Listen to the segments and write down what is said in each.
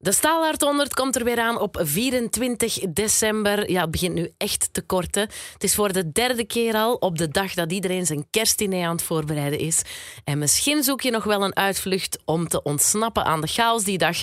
De Staalhart 100 komt er weer aan op 24 december. Ja, het begint nu echt te korten. Het is voor de derde keer al op de dag dat iedereen zijn kerstdiner aan het voorbereiden is. En misschien zoek je nog wel een uitvlucht om te ontsnappen aan de chaos die dag.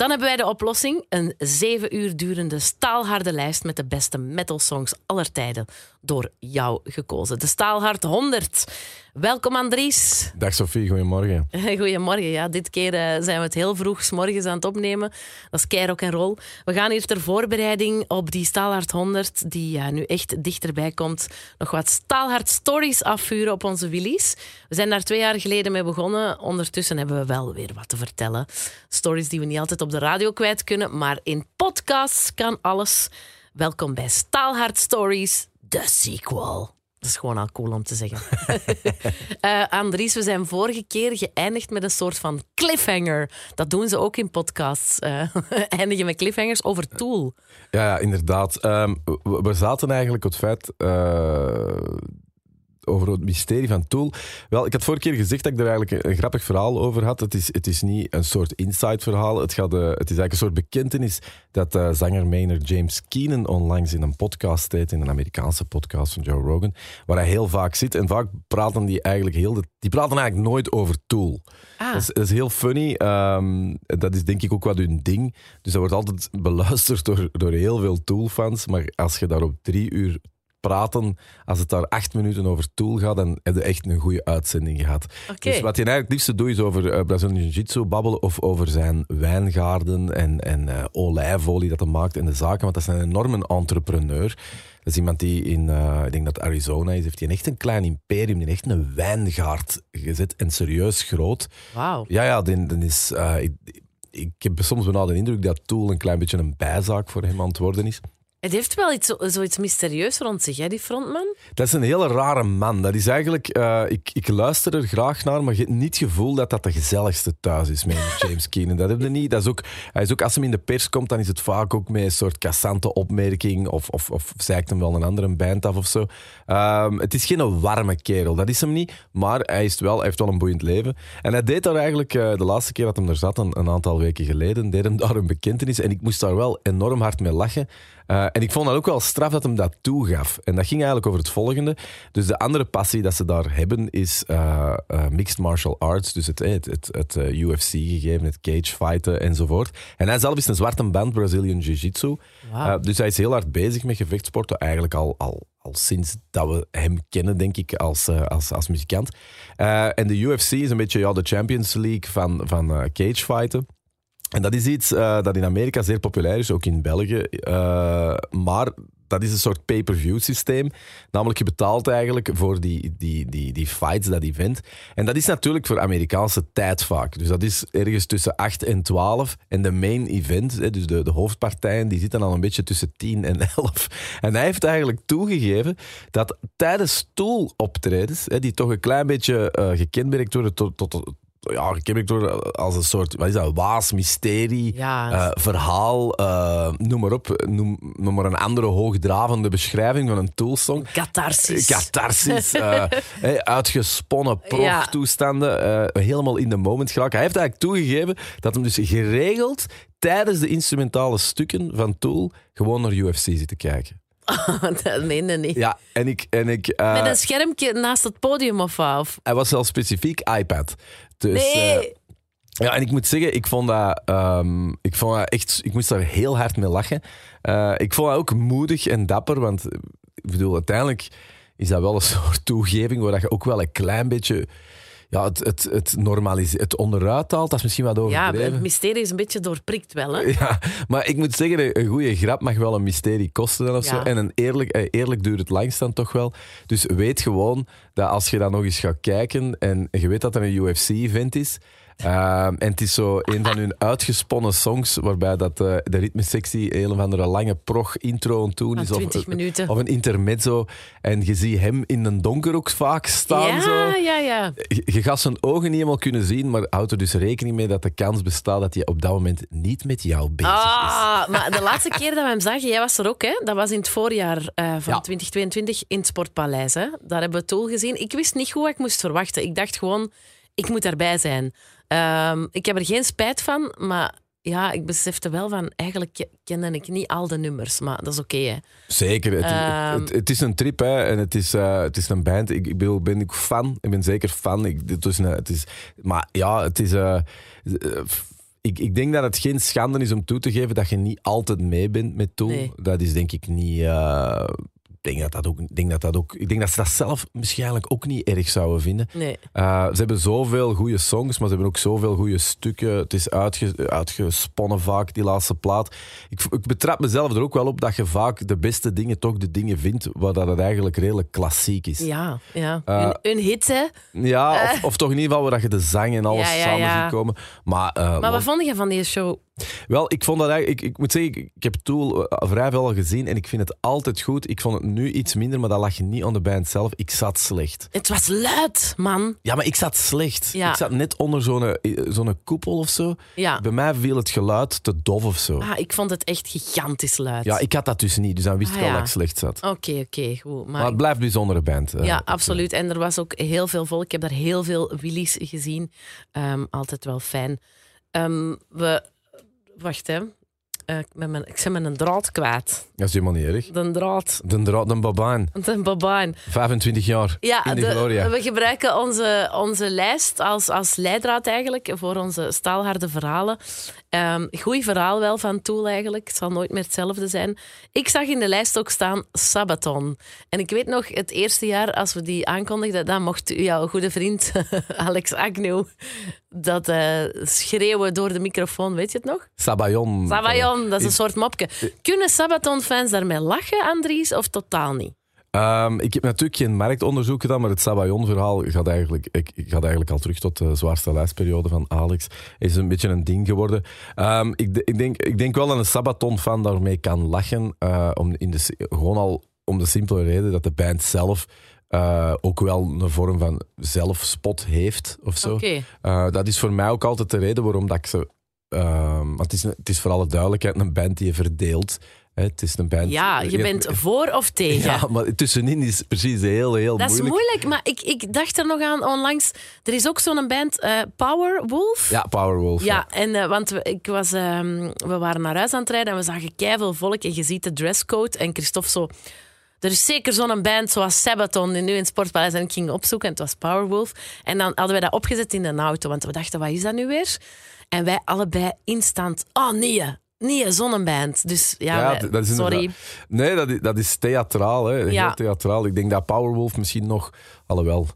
Dan hebben wij de oplossing. Een zeven uur durende staalharde lijst met de beste metalsongs aller tijden. Door jou gekozen. De Staalhart 100. Welkom Andries. Dag Sophie, goedemorgen. Goedemorgen. Ja, dit keer eh, zijn we het heel vroeg s morgens aan het opnemen. Dat is keirok en rol. We gaan hier ter voorbereiding op die Staalhart 100, die ja, nu echt dichterbij komt, nog wat Staalhart stories afvuren op onze Willys. We zijn daar twee jaar geleden mee begonnen. Ondertussen hebben we wel weer wat te vertellen. Stories die we niet altijd op de radio kwijt kunnen, maar in podcasts kan alles. Welkom bij Staalhart Stories, de sequel. Dat is gewoon al cool om te zeggen. uh, Andries, we zijn vorige keer geëindigd met een soort van cliffhanger. Dat doen ze ook in podcasts. Uh, eindigen met cliffhangers over Tool. Ja, ja inderdaad. Um, we, we, zaten eigenlijk op het feit uh, over het mysterie van Tool. Wel, ik had vorige keer gezegd dat ik er eigenlijk een, grappig verhaal over had. Het is, het is niet een soort inside verhaal. Het, gaat, uh, het is eigenlijk een soort bekentenis dat uh, zanger Maynard James Keenan onlangs in een podcast deed, in een Amerikaanse podcast van Joe Rogan, waar hij heel vaak zit. En vaak praten die eigenlijk heel... De, die praten eigenlijk nooit over Tool. Ah. Dat, is, dat, is, heel funny. Um, dat is denk ik ook wat hun ding. Dus dat wordt altijd beluisterd door, door heel veel Tool-fans. Maar als je daar op drie uur praten. Als het daar acht minuten over Tool gaat, dan heb je echt een goede uitzending gehad. Okay. Dus wat je eigenlijk het liefste doet, is over uh, Brazilian Jiu-Jitsu babbelen of over zijn wijngaarden en, en uh, olijfolie dat hij maakt in de zaken. Want dat is een enorme entrepreneur. Dat is iemand die in, uh, ik denk dat Arizona is, heeft hij echt een klein imperium, die echt een wijngaard gezet en serieus groot. Wauw. Ja, ja, dan, is... ik, ik heb soms wel de indruk dat Tool een klein beetje een bijzaak voor hem aan het worden is. Het heeft wel iets, zoiets mysterieus rond zich, hè, die frontman. Dat is een hele rare man. Dat is eigenlijk, uh, ik, ik luister er graag naar, maar je hebt niet het gevoel dat dat de gezelligste thuis is met James Keenan. Dat heb je niet. Dat is ook, hij is ook, als hij in de pers komt, dan is het vaak ook met een soort cassante opmerking of, of, of zeikt hem wel een andere band af of zo. Um, het is geen warme kerel, dat is hem niet. Maar hij, is wel, hij heeft wel een boeiend leven. En hij deed daar eigenlijk, uh, de laatste keer dat hij er zat, een, een aantal weken geleden, deed hem daar een bekentenis. En ik moest daar wel enorm hard mee lachen. Uh, en ik vond dat ook wel straf dat hem dat toegaf. En dat ging eigenlijk over het volgende. Dus de andere passie dat ze daar hebben is uh, uh, mixed martial arts. Dus het, het, het, het UFC gegeven, het cage fighten enzovoort. En hij zelf is een zwarte band Brazilian Jiu-Jitsu. Wow. dus hij is heel hard bezig met gevechtsporten. Eigenlijk al, al, al sinds dat we hem kennen, denk ik, als, als, als muzikant. en de UFC is een beetje ja, de Champions League van, van cage fighten. En dat is iets uh, dat in Amerika zeer populair is, ook in België. Uh, maar dat is een soort pay-per-view systeem. Namelijk, je betaalt eigenlijk voor die, die, die, die fights, dat event. En dat is natuurlijk voor Amerikaanse tijd vaak. Dus dat is ergens tussen 8 en 12. En de main event, dus de, de hoofdpartijen, die zitten al een beetje tussen 10 en 11. En hij heeft eigenlijk toegegeven dat tijdens stoeloptredens, die toch een klein beetje uh, gekenmerkt worden tot, tot, ja, ik heb ik door als een soort, wat is dat, waas, mysterie, ja. uh, verhaal, uh, noem maar op, noem, noem, maar een andere hoogdravende beschrijving van een toolsong. Catharsis. Catharsis, uh, hey, uitgesponnen proeftoestanden, helemaal in de moment geraken. Hij heeft eigenlijk toegegeven dat hem dus geregeld tijdens de instrumentale stukken van Tool gewoon naar UFC zit te kijken. dat meende niet. Ja, en ik... En ik uh, Met een schermpje naast het podium of af? Hij was zelfs specifiek iPad. Dus, nee! Uh, ja, en ik moet zeggen, ik vond dat, um, ik vond dat echt... Ik moest daar heel hard mee lachen. Uh, ik vond dat ook moedig en dapper, want ik bedoel, uiteindelijk is dat wel een soort toegeving waar je ook wel een klein beetje ja, het, het, het het onderuit haalt, dat is misschien wat overdreven. Ja, het mysterie is een beetje doorprikt wel, hè? Ja, maar ik moet zeggen, een goede grap mag wel een mysterie kosten of Ja. zo. En een eerlijk, eerlijk duurt het langst dan toch wel. Dus weet gewoon dat als je dan nog eens gaat kijken en je weet dat er een UFC-event is, uh, en het is zo een van hun uitgesponnen songs, waarbij dat, uh, de ritmesectie een of andere lange prog-intro aan doen is. Van 20 minuten. Of een intermezzo. En je ziet hem in een donker ook vaak staan. ja, zo. ja, ja. Je, je gaat zijn ogen niet helemaal kunnen zien, maar houd er dus rekening mee dat de kans bestaat dat hij op dat moment niet met jou bezig is. Ah, maar de laatste keer dat we hem zagen, jij was er ook, hè? Dat was in het voorjaar uh, van Ja. 2022 in het Sportpaleis. Hè? Daar hebben we Tool gezien. Ik wist niet hoe ik moest verwachten. Ik dacht gewoon, ik moet daarbij zijn. Ehm, ik heb er geen spijt van, maar ja, ik besefte wel van, eigenlijk ke- kende ik niet al de nummers, maar dat is oké. Zeker. Het, Ehm. het, het is een trip hè, en het is, eh, het is een band. Ik, ik bedoel, ben ik fan. Ik ben zeker fan. Ik, dit is een, het is, maar ja, het is. eh, eh, ik, ik denk dat het geen schande is om toe te geven dat je niet altijd mee bent met Tool. Nee. Dat is denk ik niet. Eh, ik denk dat dat ook, denk dat dat ook. Ik denk dat ze dat zelf waarschijnlijk ook niet erg zouden vinden. Nee. Uh, ze hebben zoveel goede songs, maar ze hebben ook zoveel goede stukken. Het is uitge- uitgesponnen vaak, die laatste plaat. Ik, ik betrap mezelf er ook wel op dat je vaak de beste dingen toch de dingen vindt waar dat het eigenlijk redelijk klassiek is. Ja, ja. Eh, een, een hit, hè. Ja, of, of toch in ieder geval waar dat je de zang en alles Ja, ja, samen ja. ziet komen. Maar, uh, Maar wat vond je van deze show? Wel, ik vond dat eigenlijk... Ik, ik moet zeggen, ik, ik heb Tool eh, vrij veel gezien en ik vind het altijd goed. Ik vond het nu iets minder, maar dat lag niet aan de band zelf. Ik zat slecht. Het was luid, man. Ja, maar ik zat slecht. Ja. Ik zat net onder zo'n eh, zo'n koepel of zo. Ja. Bij mij viel het geluid te dof of zo. Ah, ik vond het echt gigantisch luid. Ja, ik had dat dus niet, dus dan wist Ah, ik al ja. dat ik slecht zat. Oké, oké, goed. Maar, Maar het blijft bijzondere band. eh. ja, absoluut. En er was ook heel veel volk. Ik heb daar heel veel Willys gezien. Ehm, altijd wel fijn. Ehm, we... Wacht, hè. Eh, ik, ben mijn, ik ben mijn draad kwijt. Dat is helemaal niet erg. De draad. De, dra- de babaan, De babaan. 25 jaar Ja, in de, de- Gloria. we gebruiken onze, onze lijst als, als leidraad eigenlijk voor onze staalharde verhalen. Ehm goeie verhaal wel van Tool eigenlijk. Het zal nooit meer hetzelfde zijn. Ik zag in de lijst ook staan Sabaton. En ik weet nog, het eerste jaar als we die aankondigden, dan mocht jouw goede vriend Alex Agnew dat eh, schreeuwen door de microfoon. Weet je het nog? Sabayon. Sabayon, dat is een soort mopje. Kunnen Sabaton-fans daarmee lachen, Andries, of totaal niet? Ehm, ik heb natuurlijk geen marktonderzoek gedaan, maar het Sabayon-verhaal gaat eigenlijk, ik, ik gaat eigenlijk al terug tot de zwaarste lijstperiode van Alex. Is een beetje een ding geworden. Ehm, ik, ik, denk, ik denk wel dat een Sabaton-fan daarmee kan lachen. eh, om in de, gewoon al om de simpele reden dat de band zelf eh, ook wel een vorm van zelfspot heeft of zo. Eh, dat is voor mij ook altijd de reden waarom dat ik ze. ehm, want het is, het is voor alle duidelijkheid een band die je verdeelt. Hè, het is een band. Ja, je bent voor of tegen. Ja, maar tussenin is precies heel, heel Dat is moeilijk. moeilijk, maar ik, ik dacht er nog aan onlangs. Er is ook zo'n band, eh Powerwolf. Ja, Powerwolf. Ja, en, want we, ik was, ehm, we waren naar huis aan het rijden en we zagen keiveel volk en je ziet de dresscode. En Christophe zo... Er is zeker zo'n band zoals Sabaton die nu in het Sportpaleis en ik ging opzoeken en het was Powerwolf. En dan hadden wij dat opgezet in de auto, want we dachten, wat is dat nu weer? En wij allebei instant, oh nee, nee, zo'n band. Dus ja, Ja, wij- d- dat is sorry. Nee, dat is, dat is theatraal. Hè. Heel Ja. theatraal. Ik denk dat Powerwolf misschien nog... Alhoewel,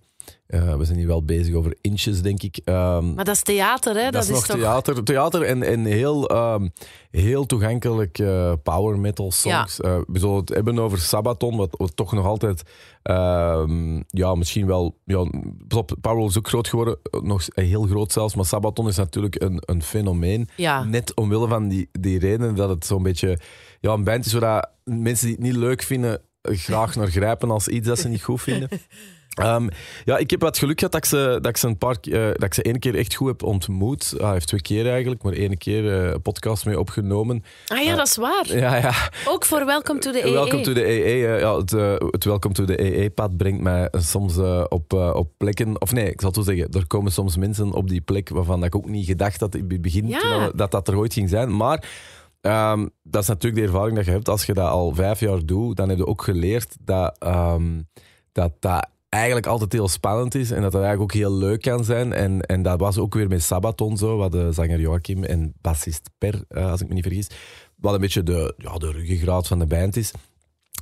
eh, we zijn hier wel bezig over inches, denk ik. Ehm, Maar dat is theater, hè? dat, is nog toch... theater, theater en, en heel, ehm, heel toegankelijk eh, power metal songs. Eh, we zullen het hebben over Sabaton, wat, wat toch nog altijd, ehm, ja, misschien wel, ja, Power is ook groot geworden, nog heel groot zelfs, maar Sabaton is natuurlijk een, een fenomeen. Ja. Net omwille van die, die reden dat het zo'n beetje, ja, een band is waar mensen die het niet leuk vinden, graag naar grijpen als iets dat ze niet goed vinden. Ehm, ja, ik heb wat geluk gehad dat ik ze, dat ik ze, een paar, eh, dat ik ze één keer echt goed heb ontmoet. Ah, Hij heeft twee keer eigenlijk, maar één keer eh, een podcast mee opgenomen. Ah ja, dat is waar. Ja, ja. Ook voor Welcome to the EE. Welcome to the EE. eh, ja, het, eh, het Welcome to the EE-pad brengt mij soms eh, op, eh, op plekken... Of nee, ik zal het zo zeggen. Er komen soms mensen op die plek waarvan ik ook niet gedacht had in het begin Ja. dat dat er ooit ging zijn. Maar ehm, dat is natuurlijk de ervaring dat je hebt. Als je dat al vijf jaar doet, dan heb je ook geleerd dat ehm, dat, dat eigenlijk altijd heel spannend is en dat dat eigenlijk ook heel leuk kan zijn. En, en dat was ook weer met Sabaton zo, wat de zanger Joachim en bassist Per, eh, als ik me niet vergis, wat een beetje de, ja, de ruggengraat van de band is.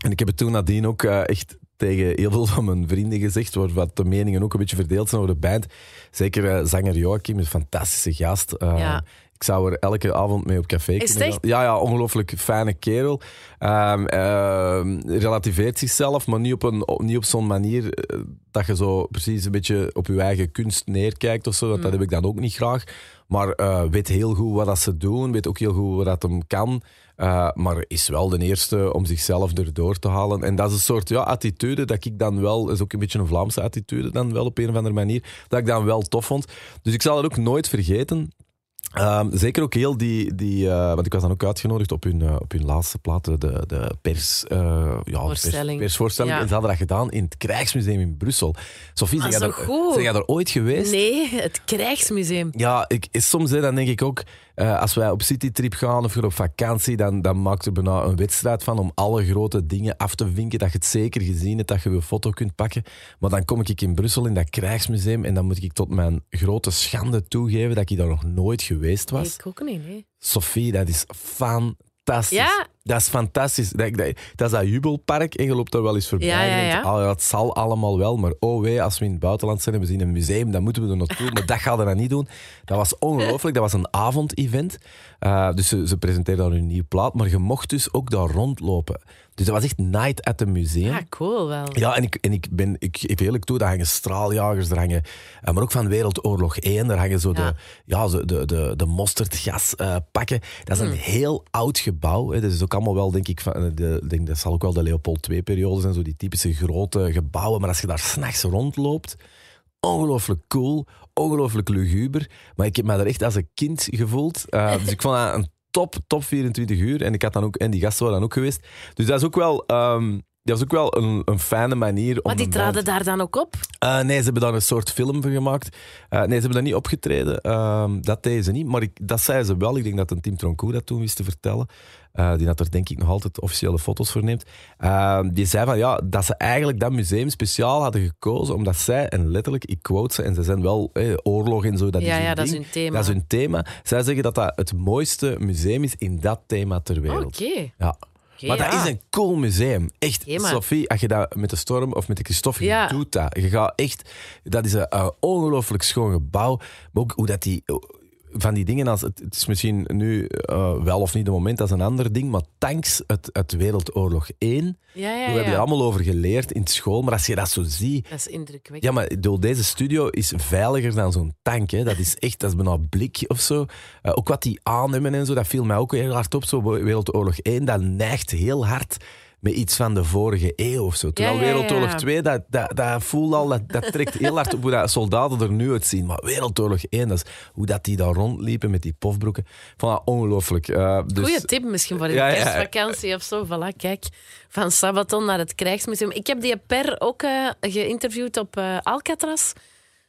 En ik heb het toen nadien ook eh, echt tegen heel veel van mijn vrienden gezegd, waar wat de meningen ook een beetje verdeeld zijn over de band. Zeker eh, zanger Joachim, een fantastische gast. Ja. Ik zou er elke avond mee op café Is kunnen gaan. Ja, ja, ongelooflijk fijne kerel. Ehm, relativeert zichzelf, maar niet op, een, op- niet op zo'n manier eh, dat je zo precies een beetje op je eigen kunst neerkijkt of zo. Want Mm. dat heb ik dan ook niet graag. Maar eh, weet heel goed wat dat ze doen, weet ook heel goed wat dat hem kan. Eh, maar is wel de eerste om zichzelf erdoor te halen. En dat is een soort ja, attitude dat ik dan wel, is ook een beetje een Vlaamse attitude dan wel op een of andere manier, dat ik dan wel tof vond. Dus ik zal het ook nooit vergeten. Ehm, zeker ook heel die, die eh, want ik was dan ook uitgenodigd op hun, eh, op hun laatste plaat, de, de pers, eh, ja, Voorstelling. Pers, persvoorstelling. Ja. En ze hadden dat gedaan in het Krijgsmuseum in Brussel. Sophie, Ah, zijn jij daar ooit geweest? Nee, het Krijgsmuseum. Ja, ik, soms hè, dan denk ik ook, eh, als wij op citytrip gaan of op vakantie, dan, dan maakt er bijna een wedstrijd van om alle grote dingen af te vinken. Dat je het zeker gezien hebt, dat je je foto kunt pakken. Maar dan kom ik in Brussel in dat krijgsmuseum en dan moet ik tot mijn grote schande toegeven dat ik daar nog nooit geweest was. Ik ook niet, nee. Sophie, dat is fantastisch. Ja? Dat is fantastisch. Dat, dat, dat is dat jubelpark en je loopt daar wel eens voorbij. Ja, ja, en je denkt, ja. "Ah, dat zal allemaal wel, maar oh wee, als we in het buitenland zijn en we zien een museum, dan moeten we er naartoe. Maar dat gaan we dan niet doen. Dat was ongelooflijk. Dat was een avondevent. Eh, dus ze, ze presenteerden daar hun nieuwe plaat, maar je mocht dus ook daar rondlopen. Dus dat was echt night at the museum. Ja, cool wel. Ja, en ik, en ik ben, ik geef eerlijk toe, daar hangen straaljagers, daar hangen, eh, maar ook van Wereldoorlog 1, daar hangen zo Ja. de, ja, zo de, de, de mosterdgaspakken. dat is een Hmm. heel oud gebouw. Hè. Dat is ook allemaal wel, denk ik, van, eh, de, denk, dat zal ook wel de Leopold II-periode zijn, zo die typische grote gebouwen. Maar als je daar s'nachts rondloopt, ongelooflijk cool, ongelooflijk luguber. Maar ik heb me daar echt als een kind gevoeld. Eh, dus ik vond dat een top, top 24 uur. En, ik had dan ook, en die gasten waren dan ook geweest. Dus dat is ook wel... ehm, dat was ook wel een, een fijne manier om. Maar die traden daar dan ook op? eh, nee, ze hebben daar een soort film van gemaakt. Eh, nee, ze hebben daar niet opgetreden. Ehm, dat deden ze niet. Maar ik, dat zeiden ze wel. Ik denk dat een Tim Troncourt dat toen wist te vertellen. Eh, die had er denk ik nog altijd officiële foto's voor neemt. Ehm, die zei van ja, dat ze eigenlijk dat museum speciaal hadden gekozen. Omdat zij, en letterlijk, ik quote ze, en ze zijn wel eh, oorlog en zo. Dat Ja, is hun ja, dat is hun thema. Dat is hun thema. Zij zeggen dat dat het mooiste museum is in dat thema ter wereld. Oké, Ja. Maar dat ja. is een cool museum. Echt, Sophie, als je dat met de Storm of met de Ja. je doet dat. Je gaat echt... Dat is een, een ongelooflijk schoon gebouw. Maar ook hoe dat die... Van die dingen als... Het, het is misschien nu eh, wel of niet het moment, dat is een ander ding. Maar tanks uit, uit Wereldoorlog 1, Ja, ja, we hebben ja. er allemaal over geleerd in school. Maar als je dat zo ziet... Dat is indrukwekkend. Ja, maar bedoel, deze studio is veiliger dan zo'n tank. Hè. Dat is echt, dat is bijna blik of zo. Eh, ook wat die aannemen en zo, dat viel mij ook heel hard op. Zo Wereldoorlog 1, dat neigt heel hard met iets van de vorige eeuw of zo. Terwijl ja, ja, Wereldoorlog ja. 2, dat, dat, dat voelt al, dat, dat trekt heel hard op hoe dat soldaten er nu uitzien. Maar Wereldoorlog 1, dat is hoe dat die daar rondliepen met die pofbroeken. Vond dat ongelooflijk. Eh, dus, Goeie tip misschien voor de kerstvakantie of zo. Voilà, kijk. Van Sabaton naar het Krijgsmuseum. Ik heb die Per ook eh, geïnterviewd op eh, Alcatraz.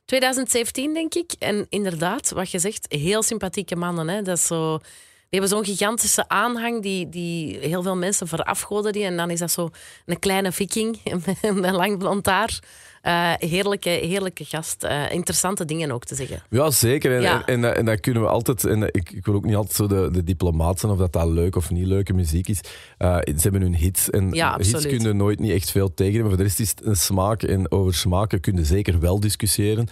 2017, denk ik. En inderdaad, wat je zegt, heel sympathieke mannen. Hè? Dat is zo, die hebben zo'n gigantische aanhang die, die heel veel mensen verafgoden. Die. En dan is dat zo een kleine viking met een lang blond haar. Eh, heerlijke, heerlijke gast. Eh, interessante dingen ook te zeggen. Ja, zeker. En, Ja. en, en, dat- en dat kunnen we altijd. En ik, ik wil ook niet altijd zo de, de diplomaat zijn of dat dat leuk of niet leuke muziek is. Eh, ze hebben hun hits. En Ja, hits kunnen nooit niet echt veel tegen. Maar voor de rest is het een smaak. En over smaken kun je zeker wel discussiëren.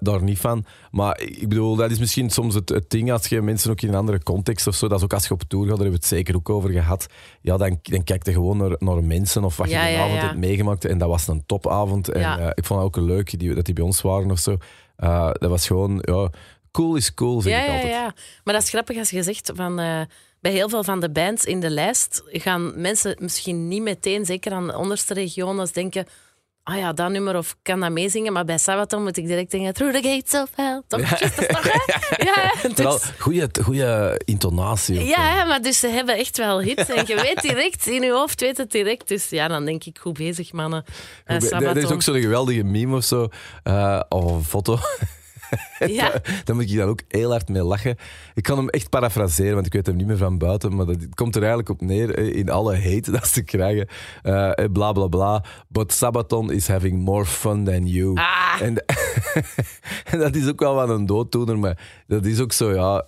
Daar niet van. Maar ik bedoel, dat is misschien soms het, het ding als je mensen ook in een andere context of zo. Dat is ook als je op tour gaat, daar hebben we het zeker ook over gehad. Ja, dan, dan kijk je gewoon naar, naar mensen of wat Ja, je die ja, avond ja. hebt meegemaakt. En dat was een topavond. En Ja. eh, ik vond het ook leuk die, dat die bij ons waren of zo. Eh, dat was gewoon, ja, cool is cool, zeg Ja, ik ja, altijd. ja. Maar dat is grappig als je zegt van. eh, bij heel veel van de bands in de lijst gaan mensen misschien niet meteen, zeker aan de onderste regionen, denken. Ah ja, dat nummer of kan dat meezingen. Maar bij Sabaton moet ik direct denken. Through the gates of hell. Toch? Hè? Ja, ja. Vooral Dus, goede, goede intonatie. ja, maar dus ze hebben echt wel hits. En je weet direct, in je hoofd weet het direct. Dus ja, dan denk ik, goed bezig, mannen. Eh, Er er is ook zo'n geweldige meme of zo, eh, of een foto. Ja. Daar moet ik dan ook heel hard mee lachen. Ik kan hem echt parafraseren, want ik weet hem niet meer van buiten. Maar dat komt er eigenlijk op neer eh, in alle hate dat ze krijgen. Eh, bla bla bla. But Sabaton is having more fun than you. Ah. En, en dat is ook wel wat een dooddoener, maar dat is ook zo, ja.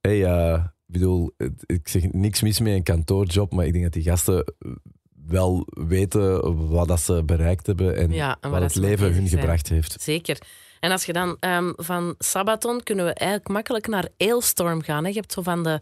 hey, eh, ik bedoel, ik zeg niks mis met een kantoorjob, maar ik denk dat die gasten wel weten wat dat ze bereikt hebben en, Ja, en waar wat het mee leven hun zijn. gebracht heeft. Zeker. En als je dan ehm, van Sabaton kunnen we eigenlijk makkelijk naar Ailstorm gaan. Hè. Je hebt zo van de,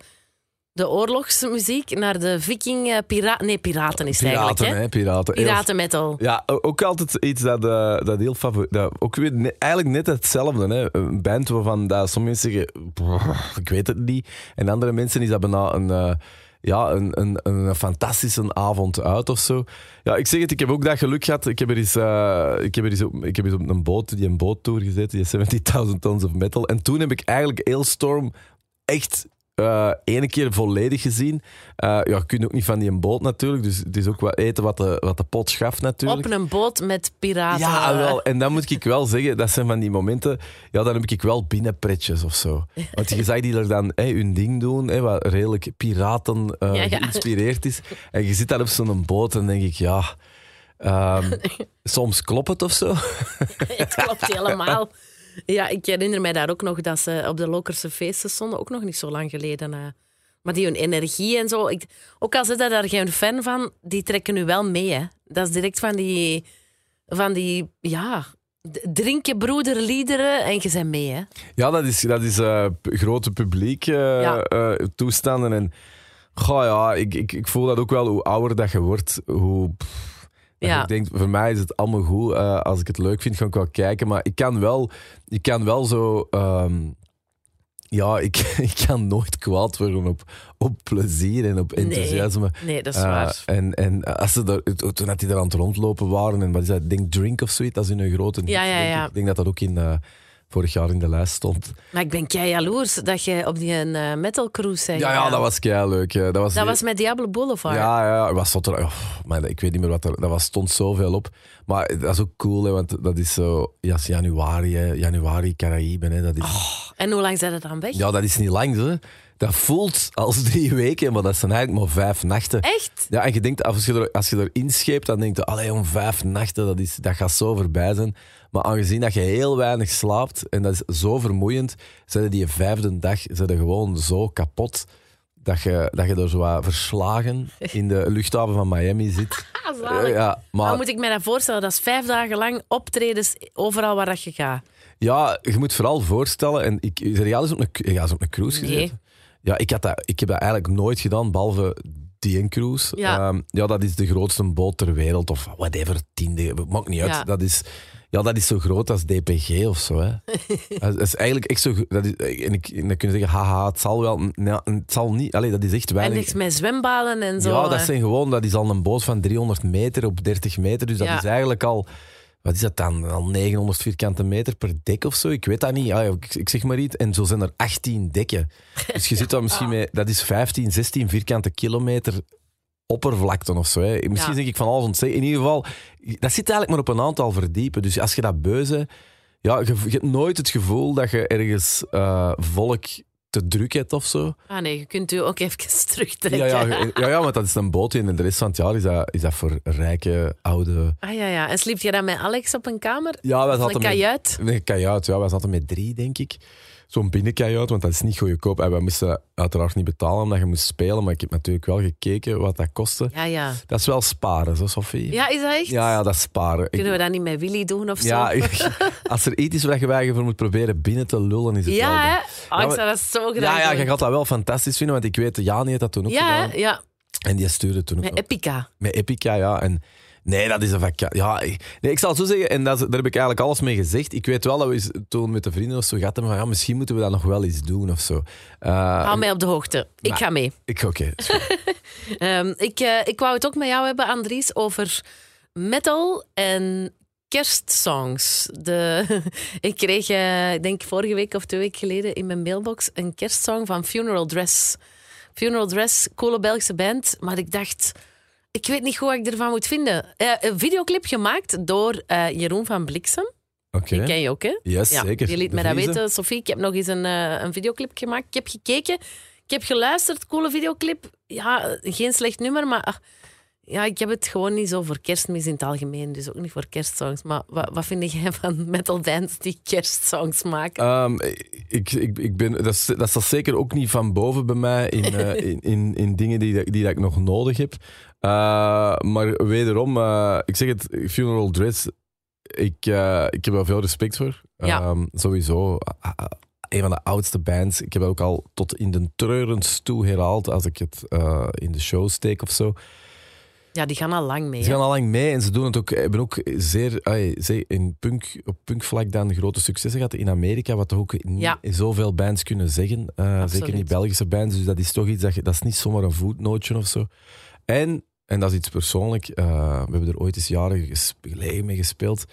de oorlogsmuziek naar de viking eh, piraten. Nee, piraten is het Piraten, eigenlijk. Hè? hè, piraten. Piraten metal. Ja, ook altijd iets dat, eh, dat heel favoriet... Dat, ook weer ne- eigenlijk net hetzelfde. Hè. Een band waarvan dat sommige mensen zeggen... "Brrr, Ik weet het niet. En andere mensen is dat bijna een... eh, ja, een, een, een fantastische avond uit of zo. Ja, ik zeg het, ik heb ook dat geluk gehad. Ik heb er eens, eh, ik heb er eens, op, ik heb eens op een boot, die een boottour gezeten, die 70.000 tons of metal. En toen heb ik eigenlijk Ailstorm echt uh, ene keer volledig gezien. Uh, ja, je kunt ook niet van die een boot natuurlijk. Dus het is ook wat eten wat de, wat de pot schaft natuurlijk. Op een boot met piraten. Ja, wel. En dan moet ik wel zeggen, dat zijn van die momenten... Ja, dan heb ik wel binnenpretjes of zo. Want je zag die er dan hey, hun ding doen, hey, wat redelijk piraten uh, ja, ja. geïnspireerd is. En je zit daar op zo'n boot en denk ik, ja... Um, soms klopt het of zo. het klopt helemaal. Ja, ik herinner mij daar ook nog dat ze op de Lokerse feesten stonden, ook nog niet zo lang geleden. Uh, maar die hun energie en zo. Ik, ook al zit daar geen fan van, die trekken nu wel mee. Hè. Dat is direct van die, van die ja, drinken broederliederen en je bent mee. Hè. Ja, dat is, dat is uh, grote publiek uh, ja. toestanden. En goh, ja, ik, ik, ik voel dat ook wel hoe ouder dat je wordt, hoe. Ja. Ik denk, voor mij is het allemaal goed. Uh, als ik het leuk vind, ga ik wel kijken. Maar ik kan wel, ik kan wel zo. Um, ja, ik, ik kan nooit kwaad worden op, op plezier en op enthousiasme. Nee, nee dat is uh, waar. En, en als ze er, toen dat die er aan het rondlopen waren, en wat is dat? Ik denk Drink of zoiets, dat is in een grote. Ja, ja, ja. Ik denk dat dat ook in. Uh, vorig jaar in de lijst stond. Maar ik ben kei jaloers dat je op die uh, metal cruise bent. Ja, ja, dat was kei leuk. Dat was, dat was met Diablo Boulevard. Ja, ja, was tot er, oh, maar ik weet niet meer wat er, dat was, stond zoveel op. Maar dat is ook cool, hè, want dat is zo, ja, januari, hè, januari, Caraïben. Hè, dat is... Oh, en hoe lang zijn het dan weg? Ja, dat is niet lang. Hè. Dat voelt als drie weken, maar dat zijn eigenlijk maar vijf nachten. Echt? Ja, en je denkt, als je, er, als je er inscheept, dan denk je, allee, om vijf nachten, dat, is, dat gaat zo voorbij zijn. Maar aangezien dat je heel weinig slaapt, en dat is zo vermoeiend, zijn die vijfde dag zijn gewoon zo kapot dat je, dat je er zo verslagen in de luchthaven van Miami zit. Ah, ja, maar... Dan moet ik me dat voorstellen, dat is vijf dagen lang optredens overal waar dat je gaat. Ja, je moet vooral voorstellen, en ik, is er eens op een, op een cruise gezeten? Ja, ik, had dat, ik heb dat eigenlijk nooit gedaan, behalve die cruise. Ja. Um, ja, dat is de grootste boot ter wereld, of whatever, tiende, maakt niet uit. Ja. Dat is ja, dat is zo groot als DPG of zo. Hè. dat is eigenlijk echt zo. Dat is, en, ik, en dan kun je zeggen, haha, het zal wel. Het zal niet. Allee, dat is echt weinig. En niks met zwembaden en zo. Ja, dat zijn gewoon. Dat is al een boot van 300 meter op 30 meter. Dus dat is eigenlijk al. Wat is dat dan? Al 900 vierkante meter per dek of zo? Ik weet dat niet. Ah, ik, ik, zeg maar iets. En zo zijn er 18 dekken. Dus je zit dan misschien met. Dat is 15, 16 vierkante kilometer oppervlakte of zo. Hè. Misschien denk ik van alles ontzeggen. In ieder geval, dat zit eigenlijk maar op een aantal verdiepen. Dus als je dat beuze... Ja, je, je hebt nooit het gevoel dat je ergens uh, volk te druk hebt of zo. Ah nee, je kunt u ook even terugtrekken. Ja, ja, ja, ja, want dat is een boot in en de rest van het jaar is dat, is dat voor rijke, oude... Ah ja, ja. En sliep je dan met Alex op een kamer? Ja, wij zaten een kajuit? Met, een kajuit, ja. Wij zaten met drie, denk ik zo'n binnenkajuit, want dat is niet goedkoop. En we moesten uiteraard niet betalen omdat je moest spelen, maar ik heb natuurlijk wel gekeken wat dat kostte. Ja, ja. Dat is wel sparen, zo Sophie. Ja, is dat echt? Ja, ja dat is sparen. Kunnen we dat niet met Willy doen of zo? Ja, als er iets is waar je voor moet proberen binnen te lullen, is het ja, wel. Ja, oh, ik zou dat zo graag Ja, ja je gaat dat wel fantastisch vinden, want ik weet, Jani heeft dat toen ook ja, gedaan. Ja, En die stuurde toen ook Met Epica. Met Epica, ja. En Nee, dat is een vak. Ja, nee, ik zal het zo zeggen, en dat, daar heb ik eigenlijk alles mee gezegd. Ik weet wel dat we toen met de vrienden of zo hebben van ja, misschien moeten we dat nog wel eens doen of zo. Uh, Hou mij op de hoogte. Ik ga mee. Ik oké. um, ik, uh, ik wou het ook met jou hebben, Andries, over metal en kerstsongs. De, ik kreeg, uh, ik denk vorige week of twee weken geleden in mijn mailbox een kerstsong van Funeral Dress. Funeral Dress, coole Belgische band. Maar ik dacht, ik weet niet hoe ik ervan moet vinden. Uh, een videoclip gemaakt door uh, Jeroen van Bliksem. Oké. Die ken je ook, hè? Yes, ja, zeker. Je liet mij dat weten, Sophie. Ik heb nog eens een, uh, een videoclip gemaakt. Ik heb gekeken, ik heb geluisterd, coole videoclip. Ja, geen slecht nummer, maar ja, ik heb het gewoon niet zo voor kerstmis in het algemeen. Dus ook niet voor kerstsongs. Maar wat, wat vind jij van metal bands die kerstsongs maken? Um, ik, ik, ik ben, dat, dat staat zeker ook niet van boven bij mij in, uh, in, in, in, dingen die, die, die ik nog nodig heb. Uh, maar wederom, uh, ik zeg het, Funeral Dress, ik, uh, ik heb er veel respect voor. Ja. Um, sowieso. Een van de oudste bands. Ik heb ook al tot in de treurens toe herhaald als ik het in de show steek of zo. Ja, die gaan al lang mee. Ze gaan al lang mee en ze doen het ook, hebben ook zeer, ay, in punk, op punkvlak dan grote successen gehad in Amerika, wat toch ook niet ja. zoveel bands kunnen zeggen. Uh, zeker niet Belgische bands, dus dat is toch iets, dat, dat is niet zomaar een voetnootje of zo. En, en dat is iets persoonlijk, uh, we hebben er ooit eens jaren geleden mee gespeeld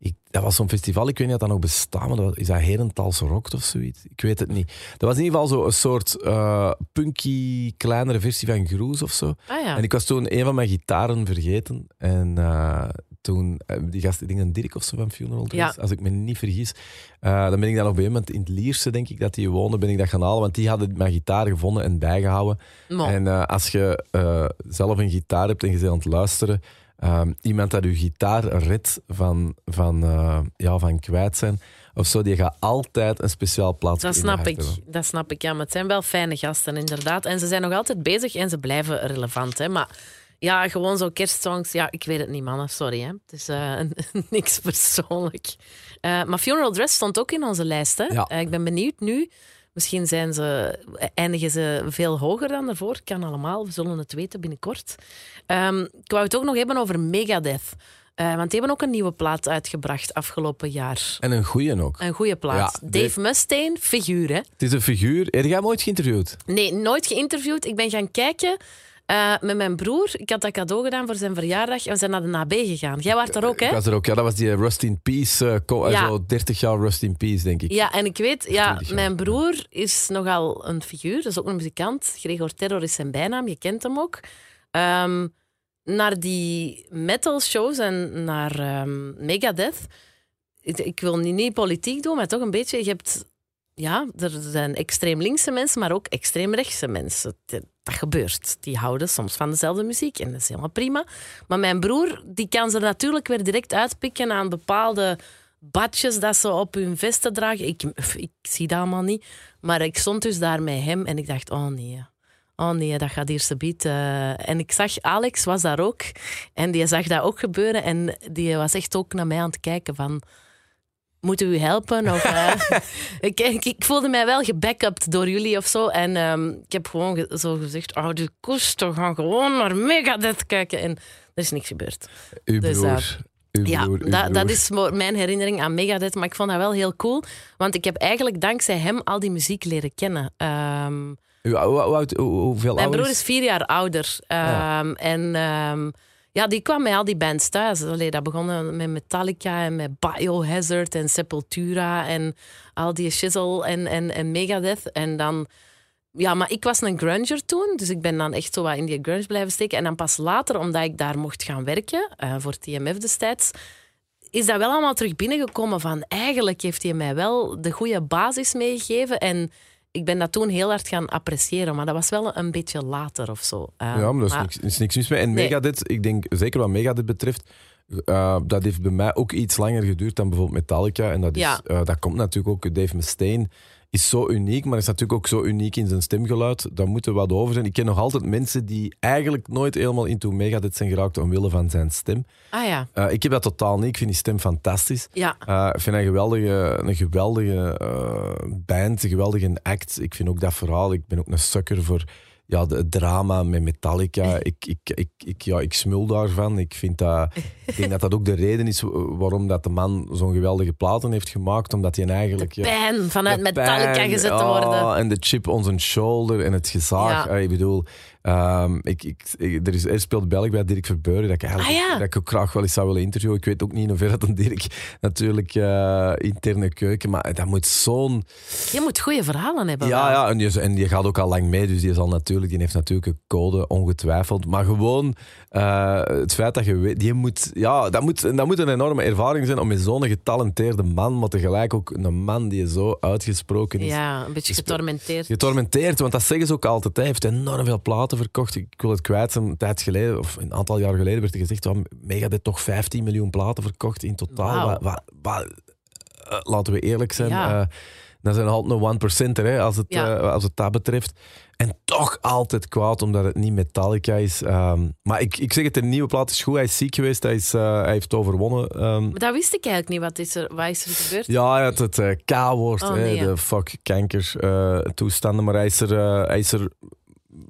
ik, dat was zo'n festival, ik weet niet of dat nog bestaat, maar dat is dat Herentals Rock of zoiets? Ik weet het niet. Dat was in ieder geval zo een soort eh, punky, kleinere versie van Groes of zo. Ah ja. En ik was toen een van mijn gitaren vergeten. En eh, toen, eh, die gast, ik denk een Dirk of zo van Funeral Dress, Ja. als ik me niet vergis. eh, dan ben ik dan op een moment in het Lierse, denk ik, dat die woonde, ben ik dat gaan halen. Want die hadden mijn gitaar gevonden en bijgehouden. En eh, als je zelf een gitaar hebt en je bent aan het luisteren, iemand dat je gitaar redt van, van, ja, van kwijt zijn of zo, die gaat altijd een speciaal plaats Dat snap ik. hebben. Dat snap ik. Ja, maar het zijn wel fijne gasten, inderdaad. En ze zijn nog altijd bezig en ze blijven relevant. Hè. Maar ja, gewoon zo kerstsongs. Ja, ik weet het niet, mannen. Sorry. Hè. Het is eh, niks persoonlijk. Eh, maar Funeral Dress stond ook in onze lijst. Hè. Ja. Eh, ik ben benieuwd nu. Misschien zijn ze, eindigen ze veel hoger dan daarvoor. Kan allemaal. We zullen het weten binnenkort. Ehm, ik wou het ook nog hebben over Megadeth. Want die hebben ook een nieuwe plaat uitgebracht afgelopen jaar. En een goeie ook. Een goede plaat. Ja, Dave Mustaine, figuur hè? Het is een figuur. Heb jij hem ooit geïnterviewd? Nee, nooit geïnterviewd. Ik ben gaan kijken eh, met mijn broer. Ik had dat cadeau gedaan voor zijn verjaardag en we zijn naar de NAB gegaan. Jij was er ook, Ik hè? was er ook. Ja, dat was die Rust in Peace. eh, eh, Ja. Zo 30 jaar Rust in Peace, denk ik. Ja, en ik weet, ja, 20 jaar, mijn broer is nogal een figuur. Dat is ook een muzikant. Gregor Terror is zijn bijnaam, je kent hem ook. Ehm, naar die metal shows en naar ehm, Megadeth. Ik, ik wil niet, niet politiek doen, maar toch een beetje. Je hebt, ja, er zijn extreem linkse mensen, maar ook extreem rechtse mensen. Dat, gebeurt. Die houden soms van dezelfde muziek en dat is helemaal prima. Maar mijn broer, die kan ze natuurlijk weer direct uitpikken aan bepaalde badjes dat ze op hun vesten dragen. Ik, ik zie dat allemaal niet. Maar ik stond dus daar met hem en ik dacht, oh nee. Oh nee, dat gaat hier subiet. eh. En ik zag, Alex was daar ook. En die zag dat ook gebeuren. En die was echt ook naar mij aan het kijken van... Moeten we u helpen? Of, eh, ik, ik, ik voelde mij wel gebackupt door jullie of zo. En ehm, ik heb gewoon ge- zo gezegd... Oh, die koester, gaan gewoon naar Megadeth kijken. En er is niks gebeurd. Uw Dus, broer. Uw Ja, broer, uw dat, broer. dat is mijn herinnering aan Megadeth. Maar ik vond dat wel heel cool. Want ik heb eigenlijk dankzij hem al die muziek leren kennen. Ehm, Uw- hoe- hoe oud- hoe- hoeveel mijn broer is vier jaar ouder. Ja. Ehm, En ja, die kwam met al die bands thuis. Allee, dat begon met Metallica en met Biohazard en Sepultura en al die shizzle en, en, en Megadeth. En dan... Ja, maar ik was een grunger toen, dus ik ben dan echt zo wat in die grunge blijven steken. En dan pas later, omdat ik daar mocht gaan werken, eh, voor TMF destijds, is dat wel allemaal terug binnengekomen van eigenlijk heeft hij mij wel de goede basis meegegeven. En ik ben dat toen heel hard gaan appreciëren, maar dat was wel een beetje later of zo. Eh, Ja, maar daar is, is niks mis mee. En Nee. Megadeth, ik denk zeker wat Megadeth betreft, eh, dat heeft bij mij ook iets langer geduurd dan bijvoorbeeld Metallica. En dat, is, Ja. eh, dat komt natuurlijk ook, Dave Mustaine is zo uniek, maar is natuurlijk ook zo uniek in zijn stemgeluid. Daar moet er wat over zijn. Ik ken nog altijd mensen die eigenlijk nooit helemaal into Megadeth zijn geraakt omwille van zijn stem. Ah ja, Eh, ik heb dat totaal niet. Ik vind die stem fantastisch. ja. Eh, ik vind een geweldige, een geweldige eh, band, een geweldige act. Ik vind ook dat verhaal. Ik ben ook een sukker voor ja, het drama met Metallica. Ik, ik, ik, ik, ja, ik smul daarvan. Ik, vind dat, ik denk dat dat ook de reden is waarom dat de man zo'n geweldige platen heeft gemaakt. Omdat hij eigenlijk... ja, Pijn vanuit de Metallica pijn, gezet te ah, worden. En de chip on zijn shoulder en het gezaag. Ja. Ah, ik bedoel, ehm, ik, ik, ik- er, is, er speelt Belg bij Dirk Verbeuren, dat ik eigenlijk Ah, ja. dat ik ook graag wel eens zou willen interviewen. Ik weet ook niet in hoeverre dat een Dirk natuurlijk eh, interne keuken, maar dat moet zo'n... Je moet goede verhalen hebben. Ja, ja en, die, en die gaat ook al lang mee, dus die, zal natuurlijk, die heeft natuurlijk een code, ongetwijfeld. Maar gewoon eh, het feit dat je weet, die moet, ja, dat, moet, dat moet een enorme ervaring zijn om met zo'n getalenteerde man, maar tegelijk ook een man die zo uitgesproken is. Ja, een beetje getormenteerd. Getormenteerd, want dat zeggen ze ook altijd. Hij heeft enorm veel platen verkocht. Ik wil het kwijt zijn. Een tijd geleden, of een aantal jaar geleden, werd er gezegd: oh, Megadeth toch 15 miljoen platen verkocht in totaal. Wat- wat- wat- eh, laten we eerlijk zijn. Ja. eh, dan zijn altijd nog 1%er hè, als, het, Ja. eh, als het dat betreft. En toch altijd kwaad omdat het niet Metallica is. Ehm, maar ik, ik zeg het, de nieuwe plaat is goed. Hij is ziek geweest, hij, is, eh, hij heeft overwonnen. Ehm, Maar dat wist ik eigenlijk niet. Wat is er, wat is er gebeurd? ja, het, het eh, K-woord, Oh, nee, ja. de fuck kanker toestanden. Maar hij is, er, hij is er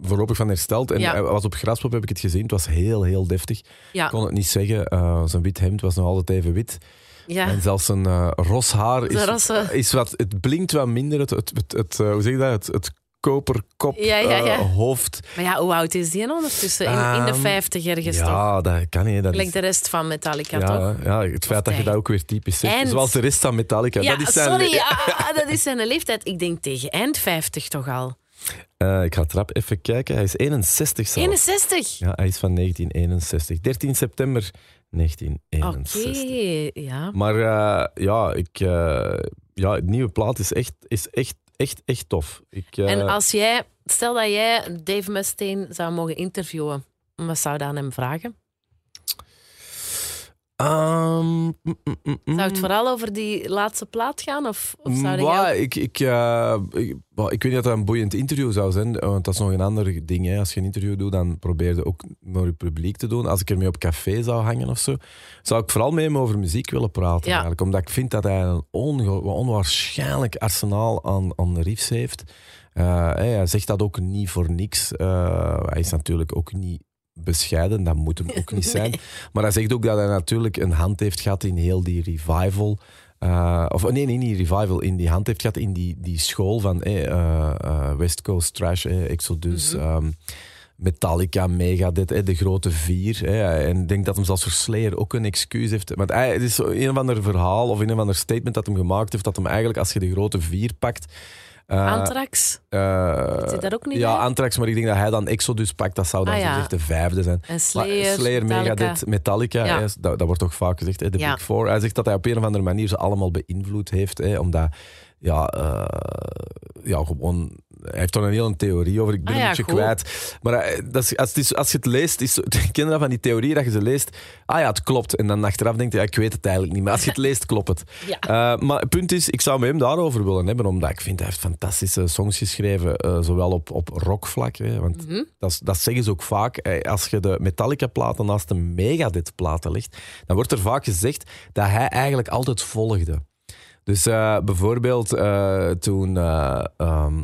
voorlopig van hersteld. En Ja. hij was op Graspop, heb ik het gezien. Het was heel, heel deftig. Ik kon het niet zeggen. Zijn wit hemd was nog altijd even wit. Ja. En zelfs zijn eh ros haar is, rosse- is wat... Het blinkt wat minder. Het, het, het, het, eh, hoe zeg je dat? Het, het koperkop, Ja, ja, ja. eh, hoofd. Maar ja, hoe oud is die ondertussen? In, in de Ehm, 50 ergens toch? Ja, dat kan niet. Dat Gelijk is, de rest van Metallica, toch? ja, ja, het feit dat je dat ook weer typisch zegt. Eind. Zoals de rest van Metallica. Ja, dat is zijn sorry, dat is zijn leeftijd. Ik denk tegen eind 50 toch al. Eh, ik ga trap even kijken. Hij is 61 zelfs. 61? Ja, hij is van 1961. 13 september Oké, 1961. ja. Maar eh, ja, ik, eh, ja, het nieuwe plaat is echt, is echt, echt, echt tof. Ik, eh, En als jij, stel dat jij Dave Mustaine zou mogen interviewen, wat zou je aan hem vragen? Ehm, mm, mm, mm. Zou het vooral over die laatste plaat gaan? Of, of zou ik, ik, eh, ik, ik weet niet of dat een boeiend interview zou zijn, eh, want dat is nog een ander ding. Hè. Als je een interview doet, dan probeer je ook naar je publiek te doen. Als ik ermee op café zou hangen of zo, zou ik vooral met hem over muziek willen praten. Ja. Eigenlijk, omdat ik vind dat hij een onwaarschijnlijk arsenaal aan, aan riffs heeft. Eh, hij zegt dat ook niet voor niks. Hij is natuurlijk ook niet bescheiden, dat moet hem ook niet zijn. Maar hij zegt ook dat hij natuurlijk een hand heeft gehad in heel die revival. Eh, of nee, nee, niet revival. In die hand heeft gehad in die, die school van eh, eh, eh, West Coast Trash, eh, Exodus, ehm, Metallica, Megadeth, eh, de grote vier. eh, en ik denk dat hem zelfs voor Slayer ook een excuus heeft. Want hij, het is een of ander verhaal of een of ander statement dat hem gemaakt heeft, dat hem eigenlijk als je de grote vier pakt... eh, Anthrax? eh, Zit daar ook niet Ja, bij? Anthrax, maar ik denk dat hij dan Exodus pakt. Dat zou dan Ah, ja. de vijfde zijn. En Maar Slayer, Slayer, Metallica. Megadeth, Metallica, Ja. hè, dat, dat wordt toch vaak gezegd, hè, de. Big Four. Hij zegt dat hij op een of andere manier ze allemaal beïnvloed heeft, hè, omdat, ja, eh, ja, gewoon, hij heeft er een hele theorie over, ik ben Ah, een beetje goed. kwijt. Maar eh, dat is, als, het is, als je het leest, is, dat van die theorie dat je ze leest, ah ja, het klopt. En dan achteraf denk je, ja, ik weet het eigenlijk niet, maar als je het leest, klopt het. Ja. Eh, maar het punt is, ik zou met hem daarover willen hebben, omdat ik vind hij heeft fantastische songs geschreven, zowel op, op rockvlak, hè, want Mhm. dat, dat zeggen ze ook vaak. Als je de Metallica-platen naast de Megadeth-platen legt, dan wordt er vaak gezegd dat hij eigenlijk altijd volgde. Dus eh, bijvoorbeeld eh, toen, eh, ehm,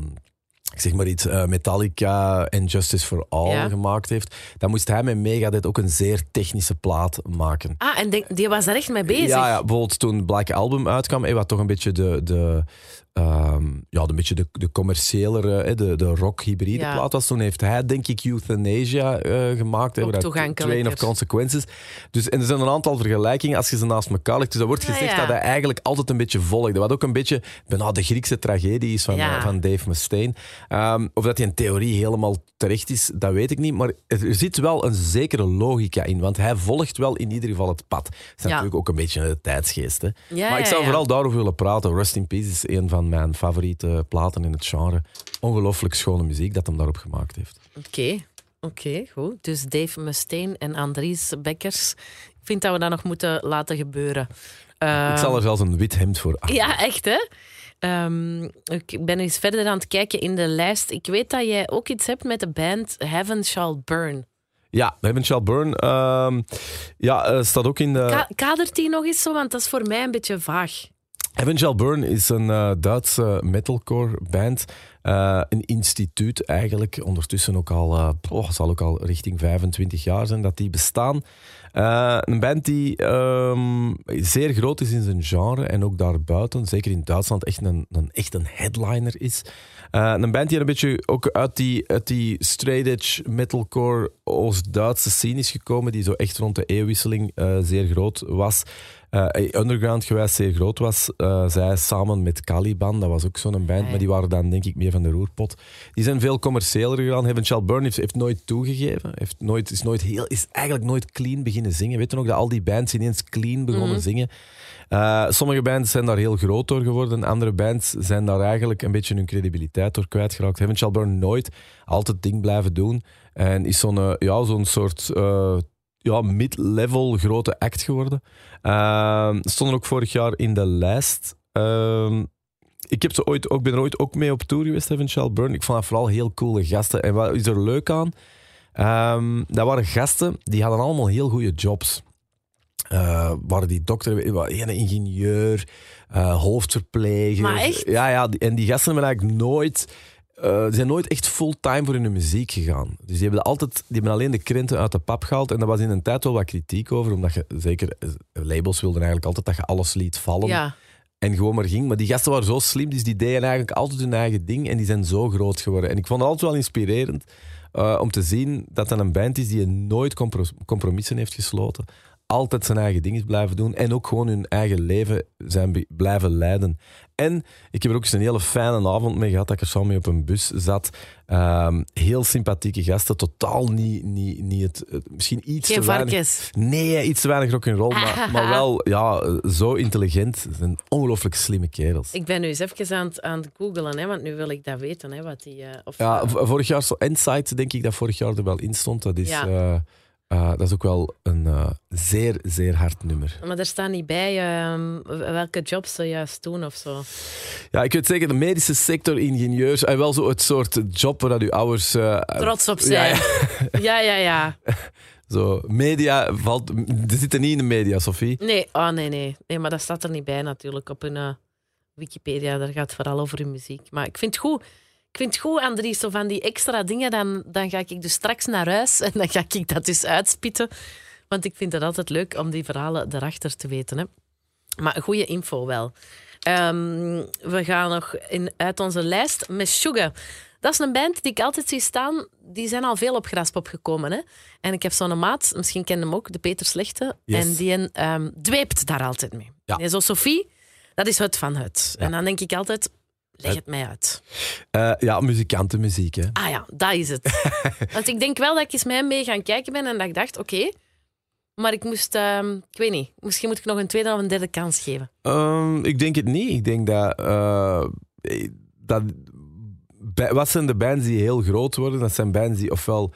ik zeg maar iets, Metallica en Justice for All Ja. gemaakt heeft, dan moest hij met Megadeth ook een zeer technische plaat maken. Ah, en denk, die was daar echt mee bezig? Ja, ja, bijvoorbeeld toen Black Album uitkwam, eh, wat toch een beetje de, de, ehm, ja, een beetje de, de commerciëlere, de, de rock-hybride Ja. plaat was. Toen heeft hij, denk ik, Euthanasia eh, gemaakt. Ook. Train of Consequences. Dus, en er zijn een aantal vergelijkingen als je ze naast elkaar legt. Dus er wordt Ja, gezegd ja. dat hij eigenlijk altijd een beetje volgde. Wat ook een beetje bijna de Griekse tragedie is van, eh, van Dave Mustaine. Ehm, of dat die in theorie helemaal terecht is, dat weet ik niet. Maar er zit wel een zekere logica in. Want hij volgt wel in ieder geval het pad. Dat is natuurlijk ook een beetje de tijdsgeest. Hè? Maar ik zou vooral daarover willen praten. Rust in Peace is een van mijn favoriete platen in het genre. Ongelooflijk schone muziek dat hem daarop gemaakt heeft. Oké, oké, goed. Dus Dave Mustaine en Andries Bekkers. Ik vind dat we dat nog moeten laten gebeuren. Ik zal er zelfs een wit hemd voor aan. Ja, echt hè? Ehm, ik ben eens verder aan het kijken in de lijst. Ik weet dat jij ook iets hebt met de band Heaven Shall Burn. Ja, Heaven Shall Burn. ehm, ja, eh, staat ook in de... Ka- kadert die nog eens zo? Want dat is voor mij een beetje vaag. Shall Burn is een eh, Duitse metalcore band. Eh, een instituut eigenlijk. Ondertussen ook al, eh oh, zal ook al richting 25 jaar zijn dat die bestaan. Een band die ehm, zeer groot is in zijn genre en ook daarbuiten, zeker in Duitsland, echt een, een, echt een headliner is. Eh, een band die een beetje ook uit die, uit die straight edge metalcore Oost-Duitse scene is gekomen, die zo echt rond de eeuwwisseling eh, zeer groot was. Eh, underground gewijs zeer groot was. Zij samen met Caliban, dat was ook zo'n band, ja. maar die waren dan denk ik meer van de roerpot. Die zijn veel commerciëler gegaan. Heaven Shall Burn heeft, heeft nooit toegegeven. Heeft nooit, is, nooit heel, is eigenlijk nooit clean beginnen zingen. Weet je nog dat al die bands ineens clean begonnen Mhm. zingen? Eh, sommige bands zijn daar heel groot door geworden. Andere bands zijn daar eigenlijk een beetje hun credibiliteit door kwijtgeraakt. Heaven Shall Burn nooit. Altijd ding blijven doen. En is zo'n eh, ja, zo'n soort eh, ja, mid-level grote act geworden. Uh, stonden ook vorig jaar in de lijst. Ehm, ik heb ze ooit ook, ben er ooit ook mee op tour geweest, Heaven Shall Burn. Ik vond dat vooral heel coole gasten. En wat is er leuk aan? Ehm, dat waren gasten die hadden allemaal heel goede jobs. Eh waren die dokter, een ingenieur, eh, hoofdverpleger. Maar echt? Ja, ja, en die gasten hebben eigenlijk nooit... die zijn nooit echt fulltime voor hun muziek gegaan. Dus die hebben, altijd, die hebben alleen de krenten uit de pap gehaald. En daar was in een tijd wel wat kritiek over. Omdat je, zeker, labels wilden eigenlijk altijd dat je alles liet vallen. Ja, En gewoon maar ging. Maar die gasten waren zo slim, dus die deden eigenlijk altijd hun eigen ding. En die zijn zo groot geworden. En ik vond het altijd wel inspirerend uh, om te zien dat dat een band is die nooit compro compromissen heeft gesloten altijd zijn eigen ding is blijven doen en ook gewoon hun eigen leven zijn blijven leiden. En ik heb er ook eens een hele fijne avond mee gehad dat ik er samen mee op een bus zat. Um, heel sympathieke gasten, totaal niet, niet, niet het, misschien iets Geen te varkens. weinig. Nee, iets te weinig rock'n'roll, maar, maar wel ja, zo intelligent. Het zijn ongelooflijk slimme kerels. Ik ben nu eens even aan het, aan het googelen, hè, want nu wil ik dat weten. Hè, wat die, uh, of, ja, vorig jaar, zo Insight denk ik dat vorig jaar er wel in stond. Dat is... Ja. Uh, uh, dat is ook wel een uh, zeer, zeer hard nummer. Maar er staat niet bij uh, welke jobs ze juist doen of zo. Ja, ik weet zeker de medische sector, ingenieurs. En wel zo het soort job waar uw ouders... eh, Trots op zijn. Ja, ja, ja. ja. zo, media valt... Ze zitten niet in de media, Sophie. Nee, oh, nee, nee. Nee, maar dat staat er niet bij natuurlijk op hun Wikipedia. Daar gaat het vooral over hun muziek. Maar ik vind het goed... Ik vind het goed, Andries, zo van die extra dingen. Dan, dan ga ik dus straks naar huis en dan ga ik dat dus uitspitten. Want ik vind het altijd leuk om die verhalen erachter te weten. Hè. Maar goede info wel. Um, we gaan nog in, uit onze lijst met Sugar. Dat is een band die ik altijd zie staan. Die zijn al veel op Graspop gekomen. Hè? En ik heb zo'n maat, misschien ken je hem ook, de Peter Slechte. Yes. En die um, dweept daar altijd mee. Ja. En zo Sophie, dat is het van het. Ja. En dan denk ik altijd, Leg het mij uit. Uh, ja, muzikantenmuziek. Hè. Ah ja, dat is het. Want ik denk wel dat ik eens met hem mee gaan kijken ben en dat ik dacht, oké, okay, maar ik moest, uh, ik weet niet, misschien moet ik nog een tweede of een derde kans geven. Um, ik denk het niet. Ik denk dat, uh, dat. Wat zijn de bands die heel groot worden? Dat zijn bands die ofwel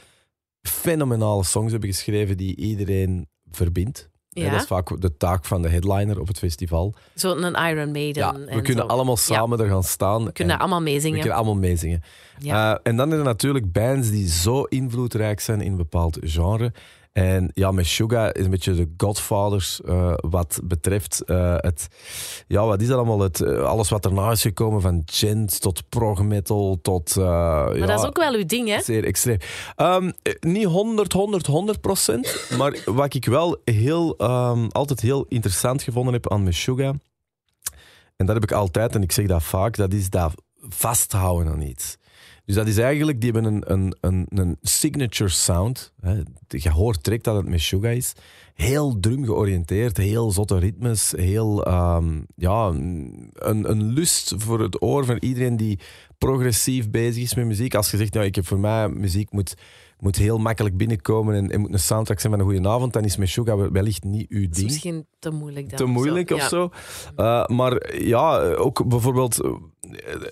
fenomenale songs hebben geschreven die iedereen verbindt. Ja. Dat is vaak de taak van de headliner op het festival. Zo'n Iron Maiden. Ja, we en kunnen zo. allemaal samen ja. er gaan staan. We kunnen en allemaal we meezingen. kunnen allemaal meezingen. Ja. Uh, en dan zijn er natuurlijk bands die zo invloedrijk zijn in een bepaald genre. En ja, met Suga is een beetje de Godfathers uh, wat betreft uh, het. Ja, wat is dat allemaal? Het, uh, alles wat erna is gekomen, van gent tot prog metal tot. maar ja, dat is ook wel uw ding, hè? Zeer extreem. Um, niet 100, 100, 100 procent. maar wat ik wel heel, um, altijd heel interessant gevonden heb aan Meshuggah. En dat heb ik altijd, en ik zeg dat vaak, dat is dat vasthouden aan iets. Dus dat is eigenlijk, die hebben een, een, een, een signature sound. Je hoort direct dat het Meshuggah is. Heel drum georiënteerd, heel zotte ritmes, heel um, ja, een, een lust voor het oor van iedereen die progressief bezig is met muziek. Als je zegt, nou, ik heb voor mij muziek moet, moet heel makkelijk binnenkomen en, en moet een soundtrack zijn van een goede avond, dan is Meshuggah wellicht niet uw ding. Misschien te moeilijk dan. Te moeilijk zo. of ja. zo. Uh, maar ja, ook bijvoorbeeld, uh,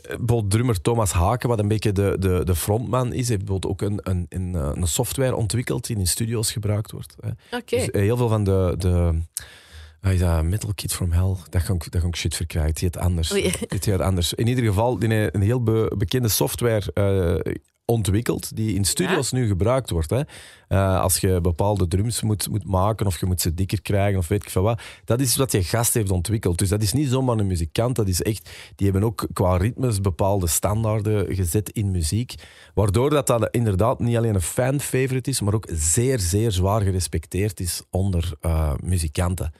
bijvoorbeeld drummer Thomas Haken, wat een beetje de, de, de frontman is, heeft bijvoorbeeld ook een, een, een, een software ontwikkeld die in studio's gebruikt wordt. Okay. Dus heel veel van de... de Ah, is dat Metal Kid from Hell? Dat ga ik, dat ga ik shit verkrijgen. Het heet anders. Het heet anders. In ieder geval, die een heel be, bekende software uh, ontwikkeld, die in studios ja? nu gebruikt wordt. Hè. Uh, als je bepaalde drums moet, moet maken, of je moet ze dikker krijgen, of weet ik veel wat. Dat is wat je gast heeft ontwikkeld. Dus dat is niet zomaar een muzikant, dat is echt... Die hebben ook qua ritmes bepaalde standaarden gezet in muziek. Waardoor dat, dat inderdaad niet alleen een fan-favorite is, maar ook zeer, zeer zwaar gerespecteerd is onder uh, muzikanten.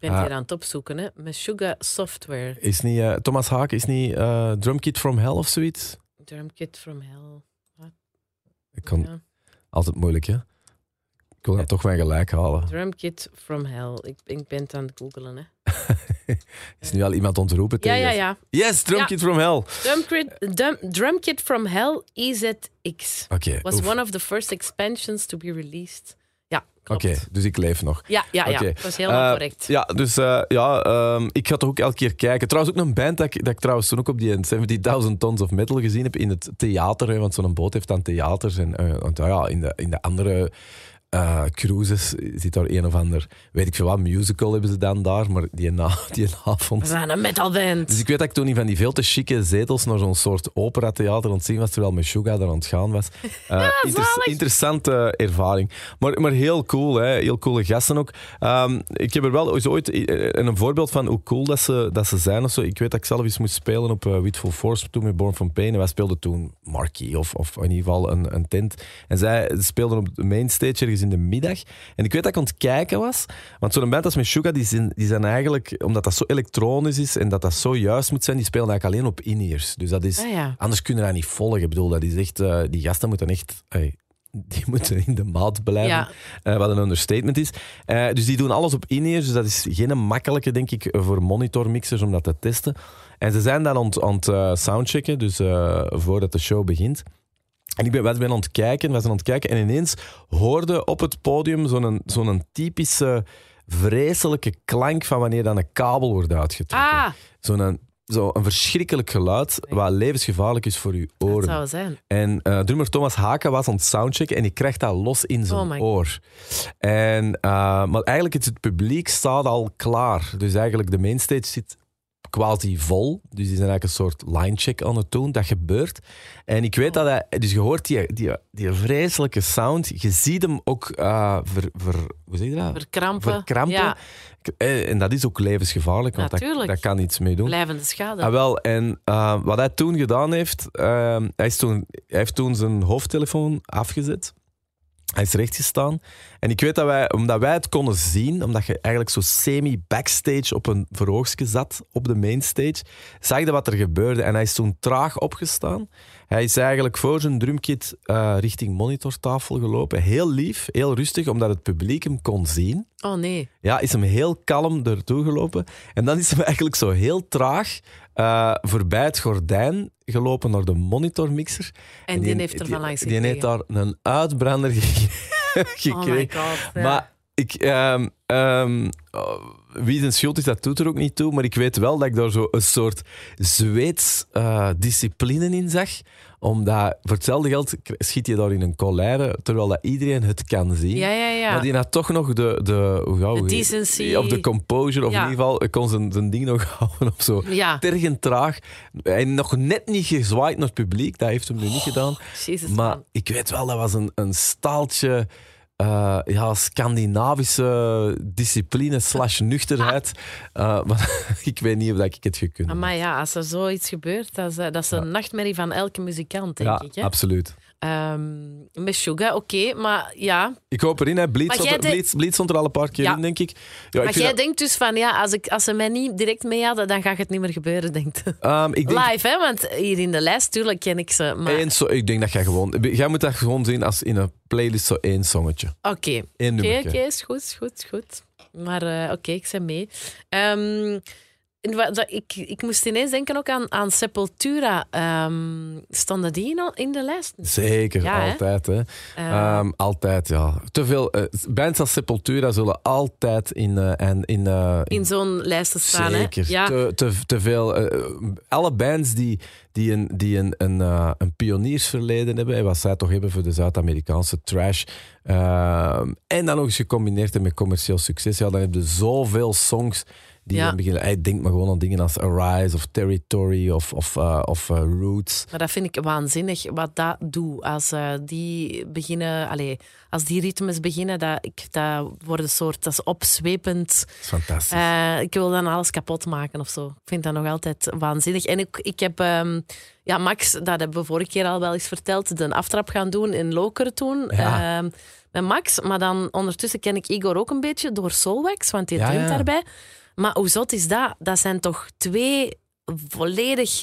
Ik ben hier aan het opzoeken, hè. Meshuggah Software. Is niet, uh, Thomas Haak is niet Drumkit from Hell of zoiets? Drumkit from Hell. Ik kan Ja. altijd moeilijk, hè? Ik wil dan toch mijn gelijk halen. Drumkit from Hell. Ik, ik ben het aan het googelen, hè. is nu al iemand ontroepen Ja, tegen ja, ja. Yes, Drumkit from Hell. Drumkit, drum, Drumkit from Hell EZX Oké, was oef. one of the first expansions to be released. Oké, dus ik leef nog. Ja, ja, ja. Dat was helemaal Eh, correct. Ja, dus eh, ja, ehm, ik ga toch ook elke keer kijken. Trouwens, ook een band dat ik, dat ik trouwens toen ook op die 70.000 Tons of Metal gezien heb in het theater. Hè, want zo'n boot heeft dan theaters. En eh, want, ja, in, de, in de andere eh, cruises zit daar een of ander, weet ik veel wat, musical hebben ze dan daar. Maar die, na, die avond... We zijn een metalband. Dus ik weet dat ik toen in van die veel te chique zetels naar zo'n soort operatheater aan het zien was, terwijl Meshuggah daar aan het gaan was. Uh, zalig. interessante ervaring. Maar, maar heel cool, hè? heel coole gasten ook. Um, ik heb er wel eens ooit een voorbeeld van hoe cool dat ze, dat ze zijn. Of zo. Ik weet dat ik zelf eens moest spelen op uh, With Full Force toen met Born from Pain. En wij speelden toen Marquee of, of in ieder geval een, een tent. En zij speelden op de mainstage ergens in de middag. En ik weet dat ik aan het kijken was. Want zo'n band als Meshuggah, die zijn, die zijn eigenlijk... Omdat dat zo elektronisch is en dat dat zo juist moet zijn, die spelen eigenlijk alleen op in-ears. Dus dat is... Ah, ja. Anders kunnen we dat niet volgen. Ik bedoel, dat is echt... eh, die gasten moeten echt... die moeten in de maat blijven. Ja. Eh, wat een understatement is. Eh, dus die doen alles op in-ears. Dus dat is geen makkelijke, denk ik, voor monitormixers om dat te testen. En ze zijn dan aan het, aan het soundchecken, dus voordat de show begint. En ik ben, wij zijn aan het kijken, wij zijn aan het kijken. En ineens hoorde op het podium zo'n zo'n typische vreselijke klank van wanneer dan een kabel wordt uitgetrokken. Ah, Zo'n zo een verschrikkelijk geluid, wat levensgevaarlijk is voor uw dat oren. zou zijn. En eh drummer Thomas Haken was aan het soundchecken en die krijgt dat los in zijn Oh oor. En, eh, maar eigenlijk is het publiek staat al klaar. Dus eigenlijk de mainstage zit quasi vol. Dus die zijn eigenlijk een soort linecheck aan het doen. Dat gebeurt. En ik weet dat hij... Dus je hoort die, die, die vreselijke sound. Je ziet hem ook eh, ver, ver, hoe zeg je dat? Verkrampen. Verkrampen. Ja, Eh, En dat is ook levensgevaarlijk, want dat, kan iets mee doen. blijvende schade. Ah, wel, en eh, wat hij toen gedaan heeft, hij, is toen, hij heeft toen zijn hoofdtelefoon afgezet. Hij is rechtgestaan. En ik weet dat wij, omdat wij het konden zien, omdat je eigenlijk zo semi-backstage op een verhoogstje zat, op de mainstage, zag je wat er gebeurde. En hij is toen traag opgestaan. Hij is eigenlijk voor zijn drumkit eh, richting monitortafel gelopen. Heel lief, heel rustig, omdat het publiek hem kon zien. Oh nee. Ja, is hem heel kalm ertoe gelopen. En dan is hem eigenlijk zo heel traag eh, voorbij het gordijn gelopen naar de monitormixer. En die heeft er van langs Die heeft daar een uitbrander ge- Oh gekregen. my god. ja. Maar ik, ehm, ehm, oh, wie zijn schuld is, dat doet er ook niet toe. Maar ik weet wel dat ik daar zo een soort Zweeds eh, discipline in zag. Omdat voor hetzelfde geld schiet je daar in een colère, terwijl dat iedereen het kan zien. ja, ja, ja. Maar die had toch nog de... de, hoe gaan we- De decency. Of de composure, of in ieder geval, kon zijn, zijn ding nog houden of zo. Ja. Tergend traag. Hij nog net niet gezwaaid naar het publiek, dat heeft hem nu niet gedaan. Jezus, Maar man. ik weet wel, dat was een, een staaltje eh, ja, Scandinavische discipline slash nuchterheid. Eh, maar ik weet niet of ik het gekund heb. Maar ja, als er zoiets gebeurt, dat is, eh, dat is een nachtmerrie van elke muzikant, denk Ja, ik. Hè? absoluut. Ehm met Suga, oké, maar ja. Ik hoop erin, hè. Bleed, stond, er- de- Bleed- Bleed stond er al een paar keer Ja. in, denk ik. Ja, Maar jij dat- denkt dus van, ja, als, ik, als ze mij niet direct mee hadden, dan gaat het niet meer gebeuren, denkt je. Ehm, ik denk Live, hè? Want hier in de lijst, tuurlijk ken ik ze. Maar Eén zo, ik denk dat jij gewoon... Jij moet dat gewoon zien als in een playlist zo één songetje. oké. Oké, oké, is goed, is goed, is goed. Maar eh, oké, ik ben mee. Ehm, ik, ik moest ineens denken ook aan, aan Sepultura. Ehm, stonden die in, in de lijst? Zeker, Ja, altijd. Hè. Eh, Ehm, altijd, ja. Te veel... eh, bands als Sepultura zullen altijd in... eh, en in, eh, in zo'n lijsten staan, Zeker. hè? Ja. Te, te, te veel. alle bands die, die een, die een, een, een pioniersverleden hebben, en wat zij toch hebben voor de Zuid-Amerikaanse trash, ehm, en dan nog eens gecombineerd met commercieel succes, ja, dan heb je zoveel songs die Ja. beginnen. Hey, denk maar gewoon aan dingen als Arise of Territory of, of, eh, of eh, Roots. Maar dat vind ik waanzinnig wat dat doet. Als eh, die beginnen, allez, als die ritmes beginnen, dat, ik, dat wordt een soort, dat is opzwepend. Dat is fantastisch. Ik wil dan alles kapot maken of zo. Ik vind dat nog altijd waanzinnig. En ik, ik heb, ehm, ja, Max, dat hebben we vorige keer al wel eens verteld, de aftrap gaan doen in Lokeren toen. Ja. Ehm, met Max, maar dan ondertussen ken ik Igor ook een beetje door Soulwax, want die ja. daarbij. Maar hoe zot is dat? Dat zijn toch twee volledig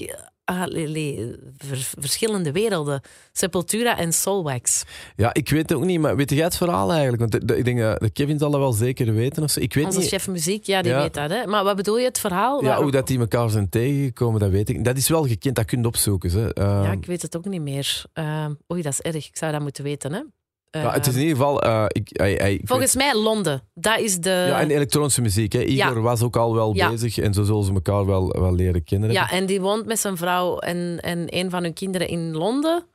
le- le- ver- verschillende werelden. Sepultura en Soulwax. ja, ik weet het ook niet, maar weet jij het verhaal eigenlijk? Want de- de- ik denk dat de Kevin zal dat wel zeker weten. Of zo. Ik weet Onze niet. chef muziek, ja, die Ja. weet dat. Hè? Maar wat bedoel je, het verhaal? Ja, Waarom- hoe dat die elkaar zijn tegengekomen, dat weet ik. Dat is wel gekend, dat kun je opzoeken. Hè. Ehm, Ja, ik weet het ook niet meer. Ehm oei, dat is erg. Ik zou dat moeten weten. Hè? Ja, het is in ieder geval. eh, ik, volgens mij Londen. Dat is de. ja, en elektronische muziek. Hè. Igor Ja. was ook al wel Ja. bezig en zo zullen ze elkaar wel, wel leren kennen. Ja, en die woont met zijn vrouw en, en een van hun kinderen in Londen.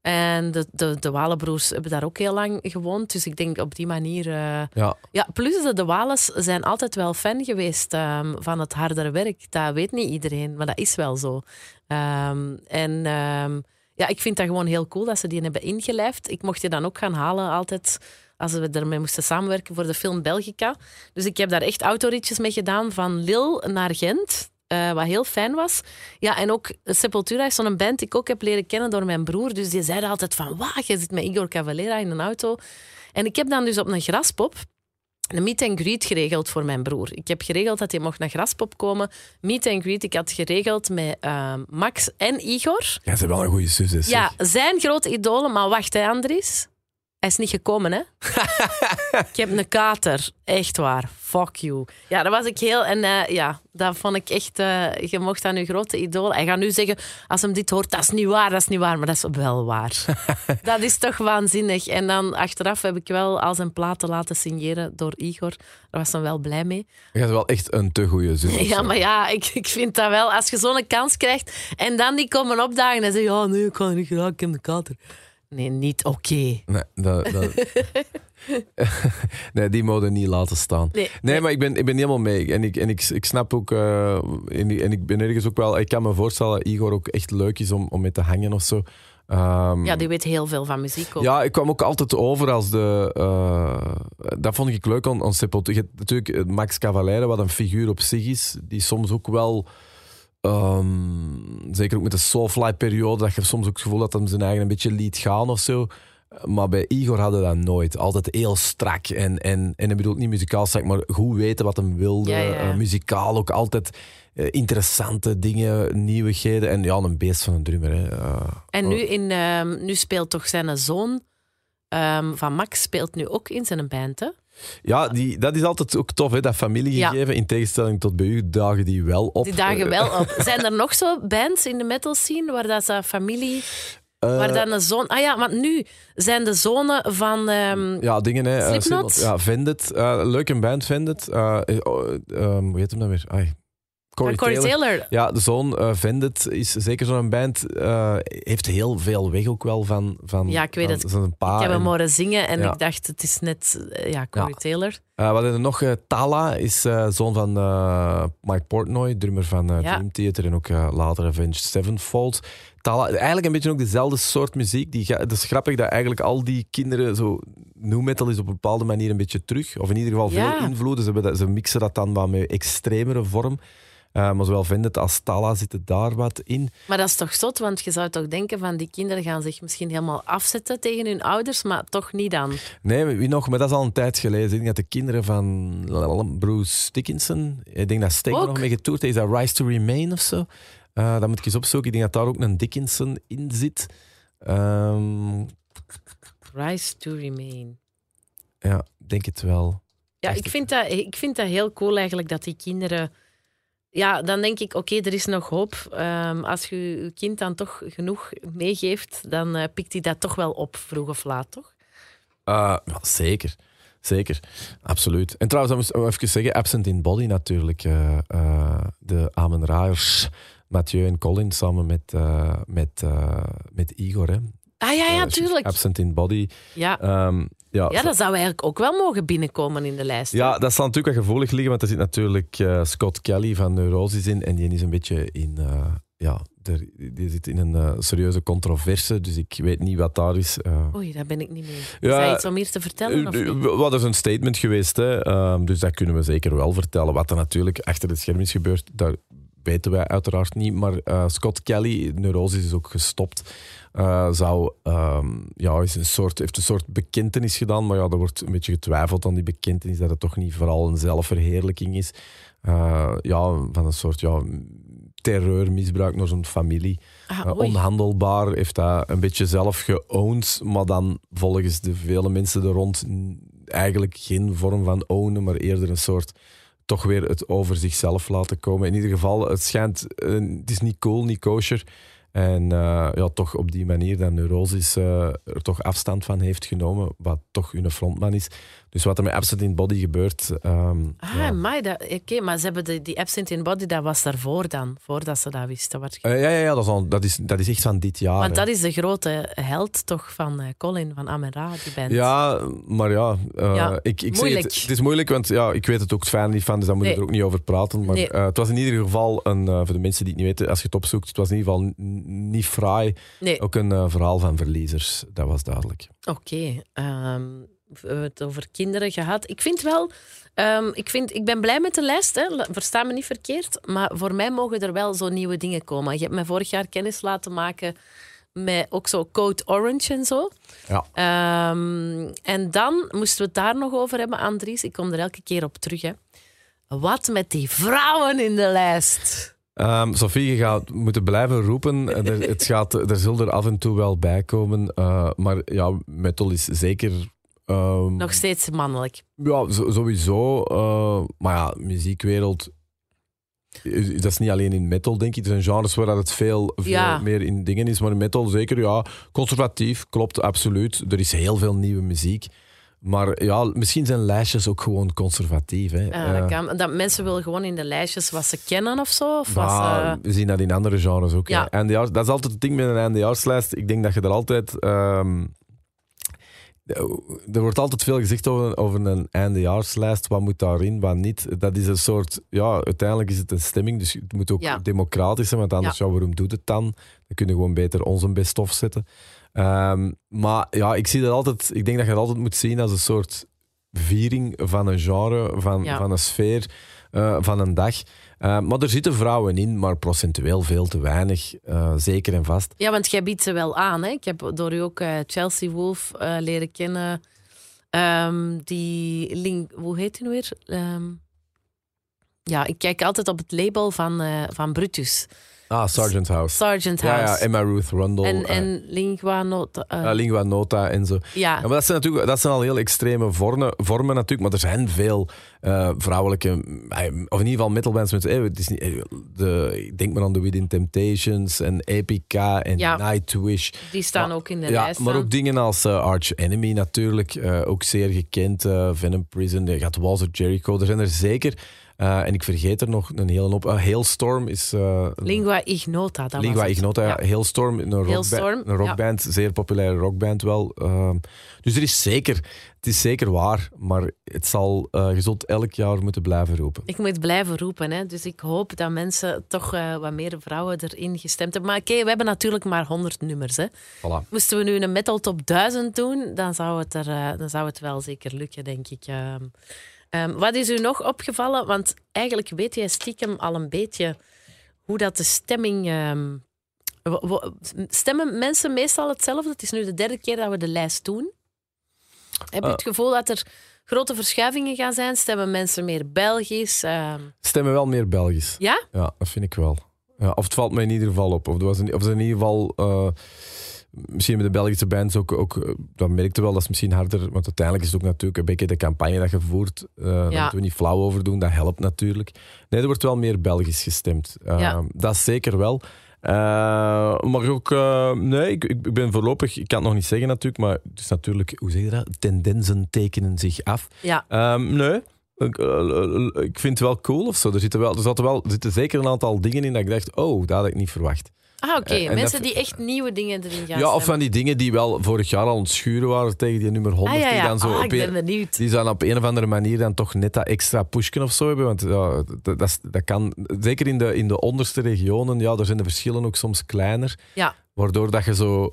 En de, de, de Walenbroers hebben daar ook heel lang gewoond. Dus ik denk op die manier. eh, Ja. Ja, plus de, de Wales zijn altijd wel fan geweest ehm, van het hardere werk. Dat weet niet iedereen, maar dat is wel zo. Ehm, en ehm, ja, ik vind dat gewoon heel cool dat ze die hebben ingelijfd. Ik mocht die dan ook gaan halen altijd als we ermee moesten samenwerken voor de film Belgica. Dus ik heb daar echt autoritjes mee gedaan van Lille naar Gent. eh, wat heel fijn was. Ja, en ook Sepultura is zo'n band die ik ook heb leren kennen door mijn broer. Dus die zeiden altijd van, wauw, je zit met Igor Cavalera in een auto. En ik heb dan dus op een graspop een meet and greet geregeld voor mijn broer. Ik heb geregeld dat hij mocht naar Graspop komen. Meet and greet, ik had geregeld met uh, Max en Igor. Ja, ze hebben wel een goede zus. Ja, zijn grote idolen. Maar wacht, hè, Andries. Hij is niet gekomen, hè? ik heb een kater. Echt waar. Fuck you. Ja, dat was ik heel... En uh, ja, dat vond ik echt... Uh, je mocht aan je grote idool... Hij gaat nu zeggen, als hem dit hoort, dat is niet waar, dat is niet waar. Maar dat is wel waar. dat is toch waanzinnig. En dan achteraf heb ik wel al zijn platen laten signeren door Igor. Daar was dan wel blij mee. Je hebt wel echt een te goede zus. Ja, maar ja, ik, ik vind dat wel. Als je zo'n kans krijgt en dan die komen opdagen en zeggen, ja, nee, ik kan niet graag, ik heb de kater. Nee, niet oké. Okay. Nee, dat, dat... nee, die mogen niet laten staan. Nee, nee, maar ik ben, ik ben helemaal mee. En ik, en ik, ik snap ook, uh, en, en, ik ben ergens ook wel, ik kan me voorstellen dat Igor ook echt leuk is om, om mee te hangen of zo. Um, ja, die weet heel veel van muziek ook. Ja, ik kwam ook altijd over als de. Uh, dat vond ik leuk aan, aan Sepultura. Natuurlijk, Max Cavalera, wat een figuur op zich is, die soms ook wel Um, zeker ook met de soulfly-periode, dat je soms ook het gevoel dat hij zijn eigen een beetje liet gaan of zo. Maar bij Igor hadden dat nooit. Altijd heel strak. En, en, en ik bedoel niet muzikaal strak, maar goed weten wat hem wilde. Ja, ja. Uh, muzikaal ook altijd uh, interessante dingen, nieuwigheden. En ja, een beest van een drummer. Hè. Uh, en nu, in, um, nu speelt toch zijn zoon um, van Max speelt nu ook in zijn band, hè? Ja, die, dat is altijd ook tof, hè, dat familiegegeven. Ja. In tegenstelling tot bij u dagen die wel op. Die dagen wel op. Zijn er nog zo bands in de metal scene waar dat ze familie... Uh, waar dan een zoon... Ah ja, want nu zijn de zonen van... Um, ja, dingen, hè. Slipknot? Uh, ja, Vendit. Uh, leuk een band, Vendit. Um, hoe heet hem dan weer? Ai. Corey, Corey Taylor. Taylor. Ja, de zoon uh, Vendit is zeker zo'n band. Uh, heeft heel veel weg ook wel van. van ja, ik weet van, het. Zijn ik heb hem en, horen zingen en ik dacht, het is net uh, ja, Corey ja. Taylor. Wat hebben we nog? Tala is zoon van Mike Portnoy, drummer van ja. Dream Theater en ook later Avenged Sevenfold. Tala, eigenlijk een beetje ook dezelfde soort muziek. Die, het is grappig dat eigenlijk al die kinderen zo. New metal is op een bepaalde manier een beetje terug. Of in ieder geval veel ja. invloeden. Ze, dat, ze mixen dat dan wat met extremere vorm. Uh, maar zowel Vendit als Tala zitten daar wat in. Maar dat is toch zot, want je zou toch denken van die kinderen gaan zich misschien helemaal afzetten tegen hun ouders, maar toch niet dan. Nee, wie nog? Maar dat is al een tijd geleden. Ik denk dat de kinderen van Bruce Dickinson, ik denk dat Sting nog mee getoerd heeft, is dat Rise to Remain of zo. Uh, dat moet ik eens opzoeken. Ik denk dat daar ook een Dickinson in zit. Um... Rise to Remain. Ja, denk het wel. Ja, ik vind, dat, ik vind dat heel cool eigenlijk dat die kinderen ja, dan denk ik, oké, okay, er is nog hoop. Um, als je je kind dan toch genoeg meegeeft, dan uh, pikt hij dat toch wel op, vroeg of laat, toch? Uh, zeker. Zeker, absoluut. En trouwens, dat moest even zeggen, Absent in Body natuurlijk. Uh, de Amen Raers, Mathieu en Colin samen met, met, met Igor. Hè. Ah ja, ja, tuurlijk. Absent in Body. Ja. Um, ja, ja, dat zou eigenlijk ook wel mogen binnenkomen in de lijst. Ja, dat zal natuurlijk wel gevoelig liggen, want er zit natuurlijk uh, Scott Kelly van Neurosis in. En die is een beetje in. Uh, ja, die zit in een uh, serieuze controverse, dus ik weet niet wat daar is. Oei, daar ben ik niet mee. Ja, is dat iets om hier te vertellen? Of niet? Wat is een statement geweest, hè? Um, dus dat kunnen we zeker wel vertellen. Wat er natuurlijk achter het scherm is gebeurd, dat weten wij uiteraard niet. Maar Scott Kelly, Neurosis, is ook gestopt. Uh, zou, um, ja, is een soort, heeft een soort bekentenis gedaan, maar ja, er wordt een beetje getwijfeld aan die bekentenis, dat het toch niet vooral een zelfverheerlijking is. Uh, ja, van een soort ja, terreurmisbruik naar zijn familie. Ah, uh, onhandelbaar, heeft dat een beetje zelf geowned, maar dan volgens de vele mensen er rond eigenlijk geen vorm van ownen, maar eerder een soort toch weer het over zichzelf laten komen. In ieder geval, het schijnt, het is niet cool, niet kosher. En uh, ja, toch op die manier dat Neurosis uh, er toch afstand van heeft genomen, wat toch hun frontman is. Dus wat er met Absent in Body gebeurt. Um, ah, ja. maar, oké, okay, maar ze hebben de, die Absent in Body, dat was daarvoor dan, voordat ze dat wisten. Wat... Uh, ja, ja, ja dat, is al, dat, is, dat is echt van dit jaar. Want dat is de grote held toch van Colin, van Amera, die band. Ja, maar ja, ja ik, ik moeilijk. Het, het, is moeilijk, want ja, ik weet het ook het fijn niet van, dus daar moet nee. ik er ook niet over praten. Maar nee. het was in ieder geval, een, voor de mensen die het niet weten, als je het opzoekt, het was in ieder geval niet fraai. Nee. Ook een verhaal van verliezers, dat was duidelijk. Oké, okay, um, we hebben het over kinderen gehad. Ik vind wel, ehm, ik, vind, ik ben blij met de lijst, hè. Versta me niet verkeerd. Maar voor mij mogen er wel zo nieuwe dingen komen. Je hebt mij vorig jaar kennis laten maken met ook zo Code Orange en zo. Ja. Ehm, en dan moesten we het daar nog over hebben, Andries. Ik kom er elke keer op terug. Hè. Wat met die vrouwen in de lijst? Ehm, Sophie, je gaat moeten blijven roepen. Er, het gaat, er zullen er af en toe wel bij komen. eh, maar ja, metal is zeker. ehm, Nog steeds mannelijk. Ja, sowieso. eh, maar ja, muziekwereld. Dat is niet alleen in metal, denk ik. Er zijn genres waar dat het veel, veel Ja. meer in dingen is. Maar in metal zeker, ja. Conservatief, klopt, absoluut. Er is heel veel nieuwe muziek. Maar ja, misschien zijn lijstjes ook gewoon conservatief. Hè. Eh, Eh, dat, kan, dat mensen willen gewoon in de lijstjes wat ze kennen of zo. Of wat Ja, ze- we zien dat in andere genres ook. Ja. Ja. Eindejaars, dat is altijd het ding met een eindejaarslijst. Ik denk dat je er altijd... ehm, er wordt altijd veel gezegd over, over een eindejaarslijst. Wat moet daarin, wat niet. Dat is een soort... Ja, uiteindelijk is het een stemming, dus het moet ook Ja. democratisch zijn. Want anders, ja. waarom doet het dan? Dan kunnen we gewoon beter onze best of zetten. Ehm, maar ja, ik zie dat altijd... Ik denk dat je dat altijd moet zien als een soort viering van een genre, van, Ja. van een sfeer, eh, van een dag. Uh, maar er zitten vrouwen in, maar procentueel veel te weinig. Uh, zeker en vast. Ja, want jij biedt ze wel aan. Hè? Ik heb door u ook uh, Chelsea Wolf leren kennen. Um, die link, hoe heet die nu weer? Um, ja, ik kijk altijd op het label van, van Brutus. Ah, Sergeant House. Sergeant House. Ja, Emma Ruth Rundle. En, en Lingua Nota. Uh, Lingua Nota en zo. Ja. ja. maar dat zijn natuurlijk dat zijn al heel extreme vormen, vormen natuurlijk. Maar er zijn veel uh, vrouwelijke, of in ieder geval metalbands met. Eh, het is niet, de, ik denk maar aan de Within Temptations en Epica en ja. Nightwish. Die staan maar, ook in de ja, lijst. Maar ook dingen als uh, Arch Enemy natuurlijk. Ook zeer gekend. Venom Prison. Je gaat Walls of Jericho. Er zijn er zeker. Uh, en ik vergeet er nog een hele hoop. Uh, Hailstorm is. Uh, Lingua Ignota. Dat Lingua was Ignota, ja. Hailstorm, een, rockba Hailstorm, een rockband. Ja. Zeer populaire rockband wel. Uh, dus er is zeker. Het is zeker waar. Maar het zal, zult elk jaar moeten blijven roepen. Ik moet blijven roepen. Hè. Dus ik hoop dat mensen toch wat meer vrouwen erin gestemd hebben. Maar oké, okay, we hebben natuurlijk maar 100 nummers. Hè. Voilà. Moesten we nu een metal top 1000 doen, dan zou het, er, dan zou het wel zeker lukken, denk ik. Um, wat is u nog opgevallen? Want eigenlijk weet jij stiekem al een beetje hoe dat de stemming. Um, stemmen mensen meestal hetzelfde? Het is nu de derde keer dat we de lijst doen. Heb je Uh. het gevoel dat er grote verschuivingen gaan zijn? Stemmen mensen meer Belgisch? Um... Stemmen wel meer Belgisch. Ja? Ja, dat vind ik wel. Ja, of het valt me in ieder geval op. Of, er was in, of er in ieder geval. Uh, misschien met de Belgische bands ook, ook dat merkte wel, dat is misschien harder, want uiteindelijk is het ook natuurlijk een beetje de campagne dat je voert. Uh, ja. Daar moeten we niet flauw over doen, dat helpt natuurlijk. Nee, er wordt wel meer Belgisch gestemd. Uh, ja. Dat is zeker wel. Uh, maar ook, uh, nee, ik, ik ben voorlopig, ik kan het nog niet zeggen natuurlijk, maar het is natuurlijk, hoe zeg je dat? Tendensen tekenen zich af. Ja. Um, nee, ik, uh, ik vind het wel cool of zo. Er zitten, wel, er, zaten wel, er zitten zeker een aantal dingen in dat ik dacht, oh, dat had ik niet verwacht. Ah, oké. Okay. Uh, Mensen die echt nieuwe dingen erin gaan Ja, of van die dingen die wel vorig jaar al ontschuren waren tegen die nummer 100. Ah, ja, ja. Die dan zo op ik ben benieuwd. Die dan op een of andere manier dan toch net dat extra pushken of zo hebben. Want ja, dat, dat, dat kan, zeker in de, in de onderste regionen, ja, daar zijn de verschillen ook soms kleiner. Ja. Waardoor dat je zo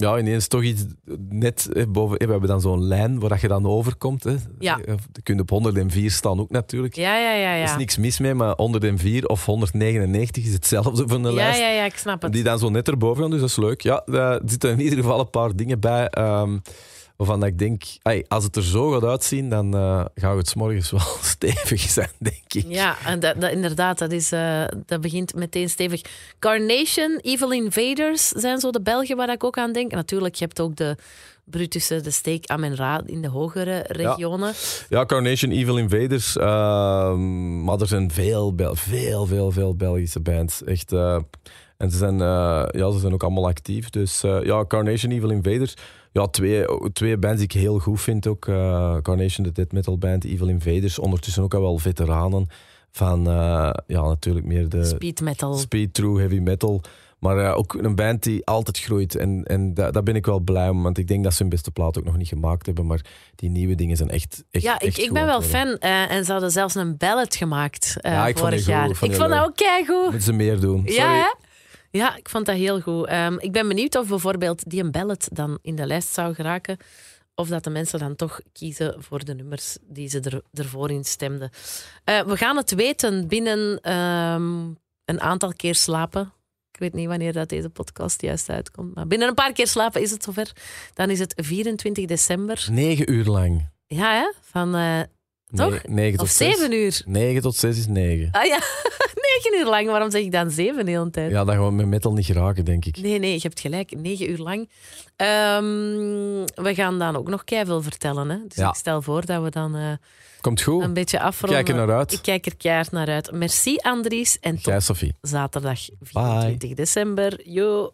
ja, ineens toch iets net hè, boven. Hè, we hebben dan zo'n lijn waar dat je dan overkomt. Hè. Ja. Je kunt op 104 staan ook natuurlijk. Ja, ja, ja. ja. Er is niks mis mee, maar 104 of 199 is hetzelfde van de ja, lijst. Ja, ja, ik snap het. Die dan zo net erboven gaan, dus dat is leuk. Ja, er zitten in ieder geval een paar dingen bij. Um, waarvan ik denk, ay, als het er zo gaat uitzien, dan uh, gaat het morgens wel stevig zijn, denk ik. Ja, en dat, dat, inderdaad, dat, is, uh, dat begint meteen stevig. Carnation, Evil Invaders zijn zo de Belgen waar ik ook aan denk. En natuurlijk, je hebt ook de Brutussen, de Steek, Amen-Ra in de hogere regionen. Ja, ja Carnation, Evil Invaders. Uh, maar er zijn veel, veel, veel, veel Belgische bands. Echt... Uh, en ze zijn, ja, ze zijn ook allemaal actief. Dus ja, Carnation, Evil Invaders. Ja, twee, twee bands die ik heel goed vind ook. Uh, Carnation, de death metal band, Evil Invaders. Ondertussen ook al wel veteranen van, uh, ja, natuurlijk meer de... Speed metal. Speed, true, heavy metal. Maar uh, ook een band die altijd groeit. En, en daar da ben ik wel blij om. Want ik denk dat ze hun beste plaat ook nog niet gemaakt hebben. Maar die nieuwe dingen zijn echt, echt Ja, ik, echt ik ben wel fan. Uh, en ze hadden zelfs een ballad gemaakt uh, ja, vorig jaar. Goed, ik vond dat ook keigoed. Moeten ze meer doen. Sorry. Ja, hè? Ja, ik vond dat heel goed. Um, ik ben benieuwd of bijvoorbeeld die een ballad dan in de lijst zou geraken. of dat de mensen dan toch kiezen voor de nummers die ze er, ervoor in stemden. Eh, we gaan het weten binnen ehm, een aantal keer slapen. Ik weet niet wanneer dat deze podcast juist uitkomt. Maar binnen een paar keer slapen is het zover. Dan is het 24 december. Negen uur lang. Ja, hè? Van, eh, toch? Ne- negen tot of zeven uur. 9 tot 6 is 9. Ah ja, negen uur lang. Waarom zeg ik dan zeven de hele tijd? Ja, dat gaan we met metal niet geraken, denk ik. Nee, nee, je hebt gelijk. Negen uur lang. Ehm, we gaan dan ook nog keiveel vertellen. Hè? Dus Ja. ik stel voor dat we dan eh, Komt goed. een beetje afronden. Kijk er naar uit. Ik kijk er keihard naar uit. Merci Andries en tot Sophie. zaterdag 24 december. Yo.